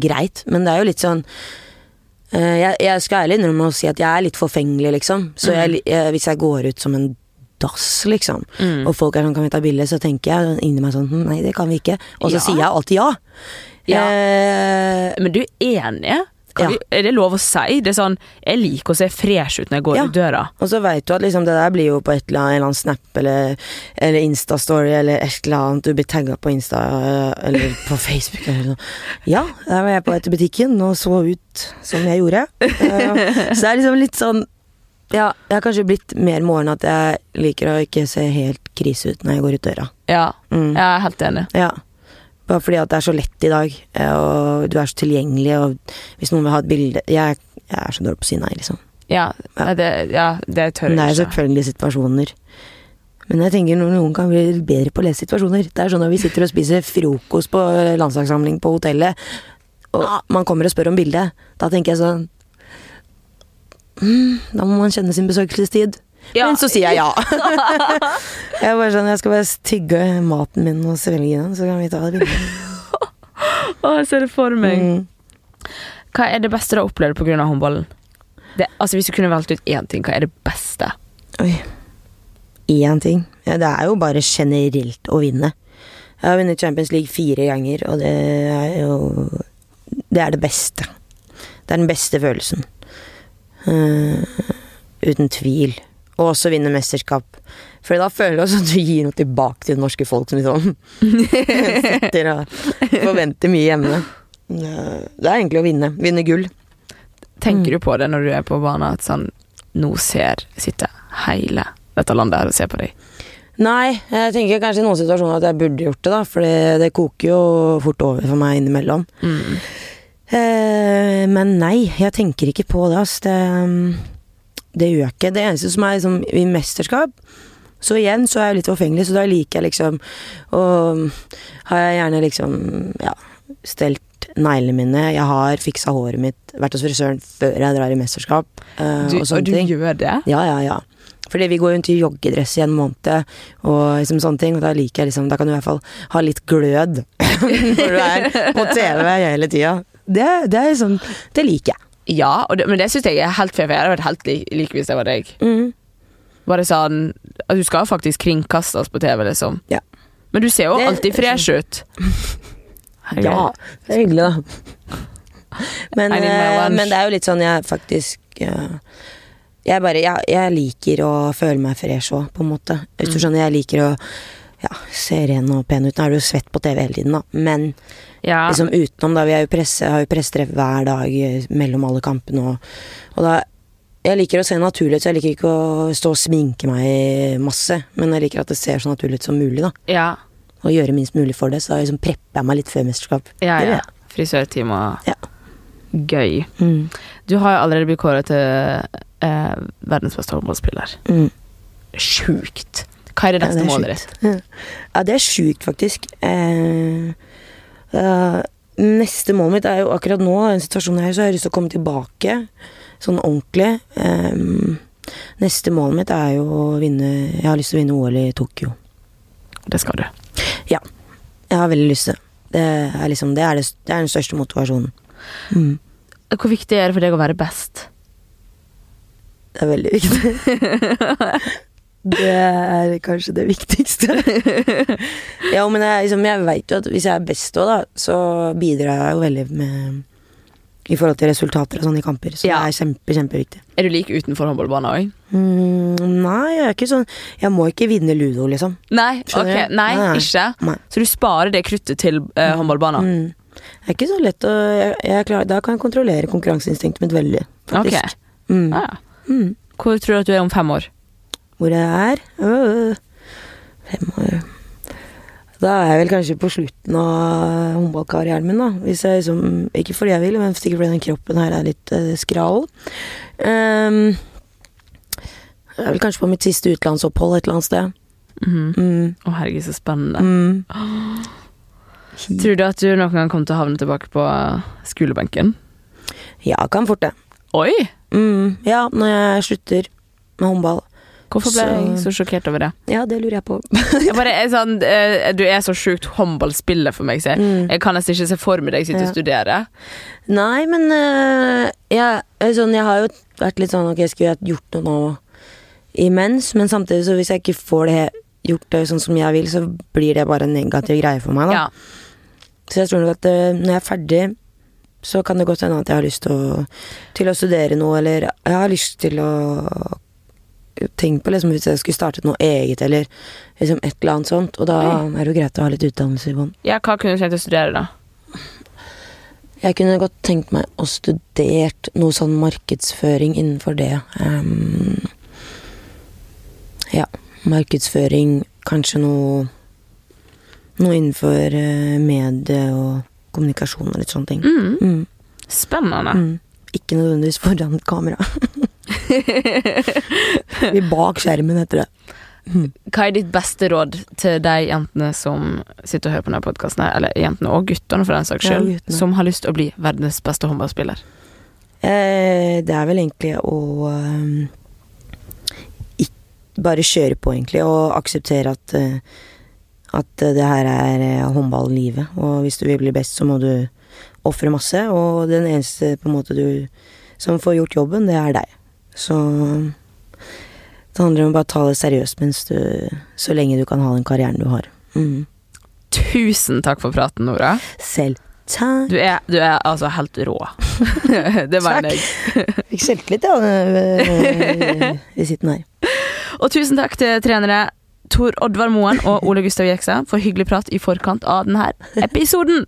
S1: greit, men det er jo litt sånn uh, jeg, jeg skal ærlig innrømme å si at jeg er litt forfengelig, liksom. Så jeg, jeg, hvis jeg går ut som en dass, liksom,
S2: Mm.
S1: og folk er sånn 'kan vi ta bilde', så tenker jeg inni meg sånn «Hm, 'nei, det kan vi ikke'. Og så
S2: Ja.
S1: sier jeg alltid ja.
S2: Ja.
S1: Eh,
S2: Men du er enig?
S1: Ja.
S2: vi, er det lov å si? Det er sånn Jeg liker å se fresh ut når jeg går
S1: Ja.
S2: ut døra.
S1: Og så veit du at liksom det der blir jo på et eller annet, en eller annen snap eller, eller Instastory eller et eller annet. Du blir tagga på Insta eh, eller på Facebook eller noe. Ja, der var jeg på etter butikken og så ut som jeg gjorde. Eh, så det er liksom litt sånn Ja, jeg har kanskje blitt mer morgen at jeg liker å ikke se helt krise ut når jeg går ut døra.
S2: Ja,
S1: Mm.
S2: jeg er helt enig.
S1: Ja. Bare fordi at det er så lett i dag, eh, og du er så tilgjengelig, og hvis noen vil ha et bilde Jeg, jeg er så dårlig på å si nei, liksom.
S2: Ja, det, ja, det tør
S1: Men det er selvfølgelig situasjoner. Men jeg tenker noen kan bli bedre på å lese situasjoner. Det er sånn når vi sitter og spiser frokost på landslagssamling på hotellet, og man kommer og spør om bildet. Da tenker jeg sånn mm, Da må man kjenne sin besøkelsestid.
S2: Ja.
S1: Men så sier jeg ja. jeg er bare sånn, jeg skal bare tygge maten min og svelge den, så kan vi ta det bildet.
S2: Å, jeg ser det for meg.
S1: Mm.
S2: Hva er det beste du har opplevd pga. håndballen? Det, altså Hvis du kunne valgt ut én ting, hva er det beste?
S1: Oi. Én ting. Ja, det er jo bare generelt å vinne. Jeg har vunnet Champions League fire ganger, og det er jo Det er det beste. Det er den beste følelsen. Uh, uten tvil. Og også vinne mesterskap. For da føler du også at du gir noe tilbake til det norske folk som liksom sitter og forventer mye hjemme. Det er egentlig å vinne. Vinne gull.
S2: Tenker
S1: Mm.
S2: du på det når du er på banen, at sånn Nå ser sitter hele dette landet her og ser på deg?
S1: Nei, jeg tenker kanskje i noen situasjoner at jeg burde gjort det, da. For det, det koker jo fort over for meg innimellom.
S2: Mm.
S1: Eh, men nei, jeg tenker ikke på det, ass. Det, det gjør jeg ikke. Det eneste som er liksom, i mesterskap Så igjen så er jeg litt forfengelig, så da liker jeg liksom Og har jeg gjerne liksom ja, stelt neglene mine. Jeg har fiksa håret mitt, vært hos frisøren før jeg drar i mesterskap. Uh,
S2: Du,
S1: og
S2: og du
S1: ting.
S2: gjør det?
S1: Ja, ja, ja. Fordi vi går jo rundt i joggedress i en måned, og liksom sånne ting. Og da liker jeg liksom Da kan du i hvert fall ha litt glød når du er på TV hele tida. Det, det er liksom Det liker jeg.
S2: Ja, det, men det syns jeg er helt fair, for jeg hadde vært helt lik, like hvis det var deg.
S1: Mm.
S2: Bare sånn at Du skal faktisk kringkastes på TV, liksom.
S1: Ja.
S2: Men du ser jo
S1: Det-
S2: alltid fresh ut.
S1: Ja, det er hyggelig, da. Men, eh, men det er jo litt sånn jeg faktisk Jeg bare jeg, jeg liker å føle meg fresh òg, på en måte. Hvis du skjønner, jeg liker å ja, se ren og pen ut. Nå er du jo svett på TV hele tiden, da, men
S2: Ja.
S1: liksom utenom, da. Vi jo presse, har jo pressetreff hver dag eh, mellom alle kampene, og, og da Jeg liker å se naturlig ut, så jeg liker ikke å stå og sminke meg masse, men jeg liker at det ser så naturlig ut som mulig, da.
S2: ja.
S1: Og gjøre minst mulig for det, så da liksom prepper jeg meg litt før mesterskap.
S2: Ja, ja. Frisørtime og
S1: Ja.
S2: Gøy.
S1: Mm.
S2: Du har jo allerede blitt kåret til eh, verdens beste håndballspiller.
S1: Mm.
S2: Sjukt. Hva er det
S1: Ja,
S2: neste
S1: det er
S2: målet ditt?
S1: Ja. Ja, det er sjukt, faktisk. Eh, eh, neste målet mitt er jo akkurat nå, i den situasjonen her, så har jeg lyst til å komme tilbake sånn ordentlig. Um, neste målet mitt er jo å vinne Jeg har lyst til å vinne OL i Tokyo.
S2: Det skal du.
S1: Ja. Jeg har veldig lyst til det. Det er liksom Det er, det, det er den største motivasjonen. Mm.
S2: Hvor viktig er det for deg å være best?
S1: Det er veldig viktig. Det er kanskje det viktigste. ja, men jeg, liksom, veit jo at hvis jeg er best òg, da, så bidrar jeg jo veldig med I forhold til resultater og sånn i kamper. Så
S2: Ja.
S1: det er kjempe, kjempeviktig.
S2: Er du lik utenfor håndballbanen òg?
S1: Mm, nei, jeg er ikke sånn Jeg må ikke vinne ludo, liksom.
S2: Nei,
S1: Skjønner
S2: ok,
S1: du?
S2: nei,
S1: Nei.
S2: ikke.
S1: Nei.
S2: Så du sparer det kruttet til uh, håndballbanen?
S1: Mm. Det er ikke så lett å jeg, jeg klar, Da kan jeg kontrollere konkurranseinstinktet mitt veldig, faktisk.
S2: Okay.
S1: Mm.
S2: Ah, ja.
S1: Mm.
S2: Hvor tror du at du er om fem år?
S1: Hvor jeg er øh, Fem år Da er jeg vel kanskje på slutten av håndballkarrieren min, da. Hvis jeg liksom Ikke fordi jeg vil, men sikkert fordi den kroppen her er litt uh, skral. Um, jeg er vel kanskje på mitt siste utenlandsopphold et eller annet sted.
S2: Å
S1: Mm.
S2: Å herregud, så spennende.
S1: Mm.
S2: Tror du at du noen gang kommer til å havne tilbake på eh, skolebenken?
S1: Ja, kan fort det.
S2: Oi!
S1: Mm. Ja, når jeg slutter med håndball.
S2: Hvorfor ble
S1: Så-
S2: jeg så sjokkert over det?
S1: Ja, det lurer jeg på.
S2: Jeg bare er sånn, eh, du er så sjukt håndballspiller for meg, jeg,
S1: Mm.
S2: jeg kan nesten ikke se for meg deg sitte
S1: Ja.
S2: og studere.
S1: Nei, men uh, jeg, er sånn, jeg har jo vært litt sånn Ok, jeg skulle jeg gjort noe nå imens, men samtidig så hvis jeg ikke får det gjort det sånn som jeg vil, så blir det bare en negativ greie for meg. da
S2: Ja.
S1: Så jeg tror nok at uh, når jeg er ferdig, så kan det godt hende at jeg har lyst til å, til å studere noe, eller jeg har lyst til å Tenk på liksom hvis jeg skulle startet noe eget, eller liksom et eller annet sånt. Og da er det jo greit å ha litt utdannelse i bånn.
S2: ja, hva kunne du tenkt å studere, da?
S1: Jeg kunne godt tenkt meg å studert noe sånn markedsføring innenfor det. Um, ja, markedsføring, kanskje noe Noe innenfor uh, medie og kommunikasjon og litt sånne ting.
S2: Mm.
S1: Mm,
S2: Spennende.
S1: mm. Ikke nødvendigvis foran kamera. Vi bak skjermen heter det.
S2: Hva er ditt beste råd til de jentene som sitter og hører på denne podkasten, eller jentene og guttene for den saks skyld,
S1: ja,
S2: som har lyst til å bli verdens beste håndballspiller?
S1: Eh, det er vel egentlig å ehm, bare kjøre på, egentlig, og akseptere at eh, at eh, det her er håndballivet. håndballlivet, og hvis du vil bli best, så må du ofre masse, og den eneste på en måte du som får gjort jobben, det er deg. Så det handler om å bare ta det seriøst mens du Så lenge du kan ha den karrieren du har. Mm.
S2: Tusen takk for praten, Nora.
S1: Selv takk.
S2: Du er, du er altså helt rå. det var jeg.
S1: Fikk selvtillit, ja, ved visitten her.
S2: Og tusen takk til trenere Tor Oddvar Moen og Ole Gustav Jeksa for hyggelig prat i forkant av denne episoden.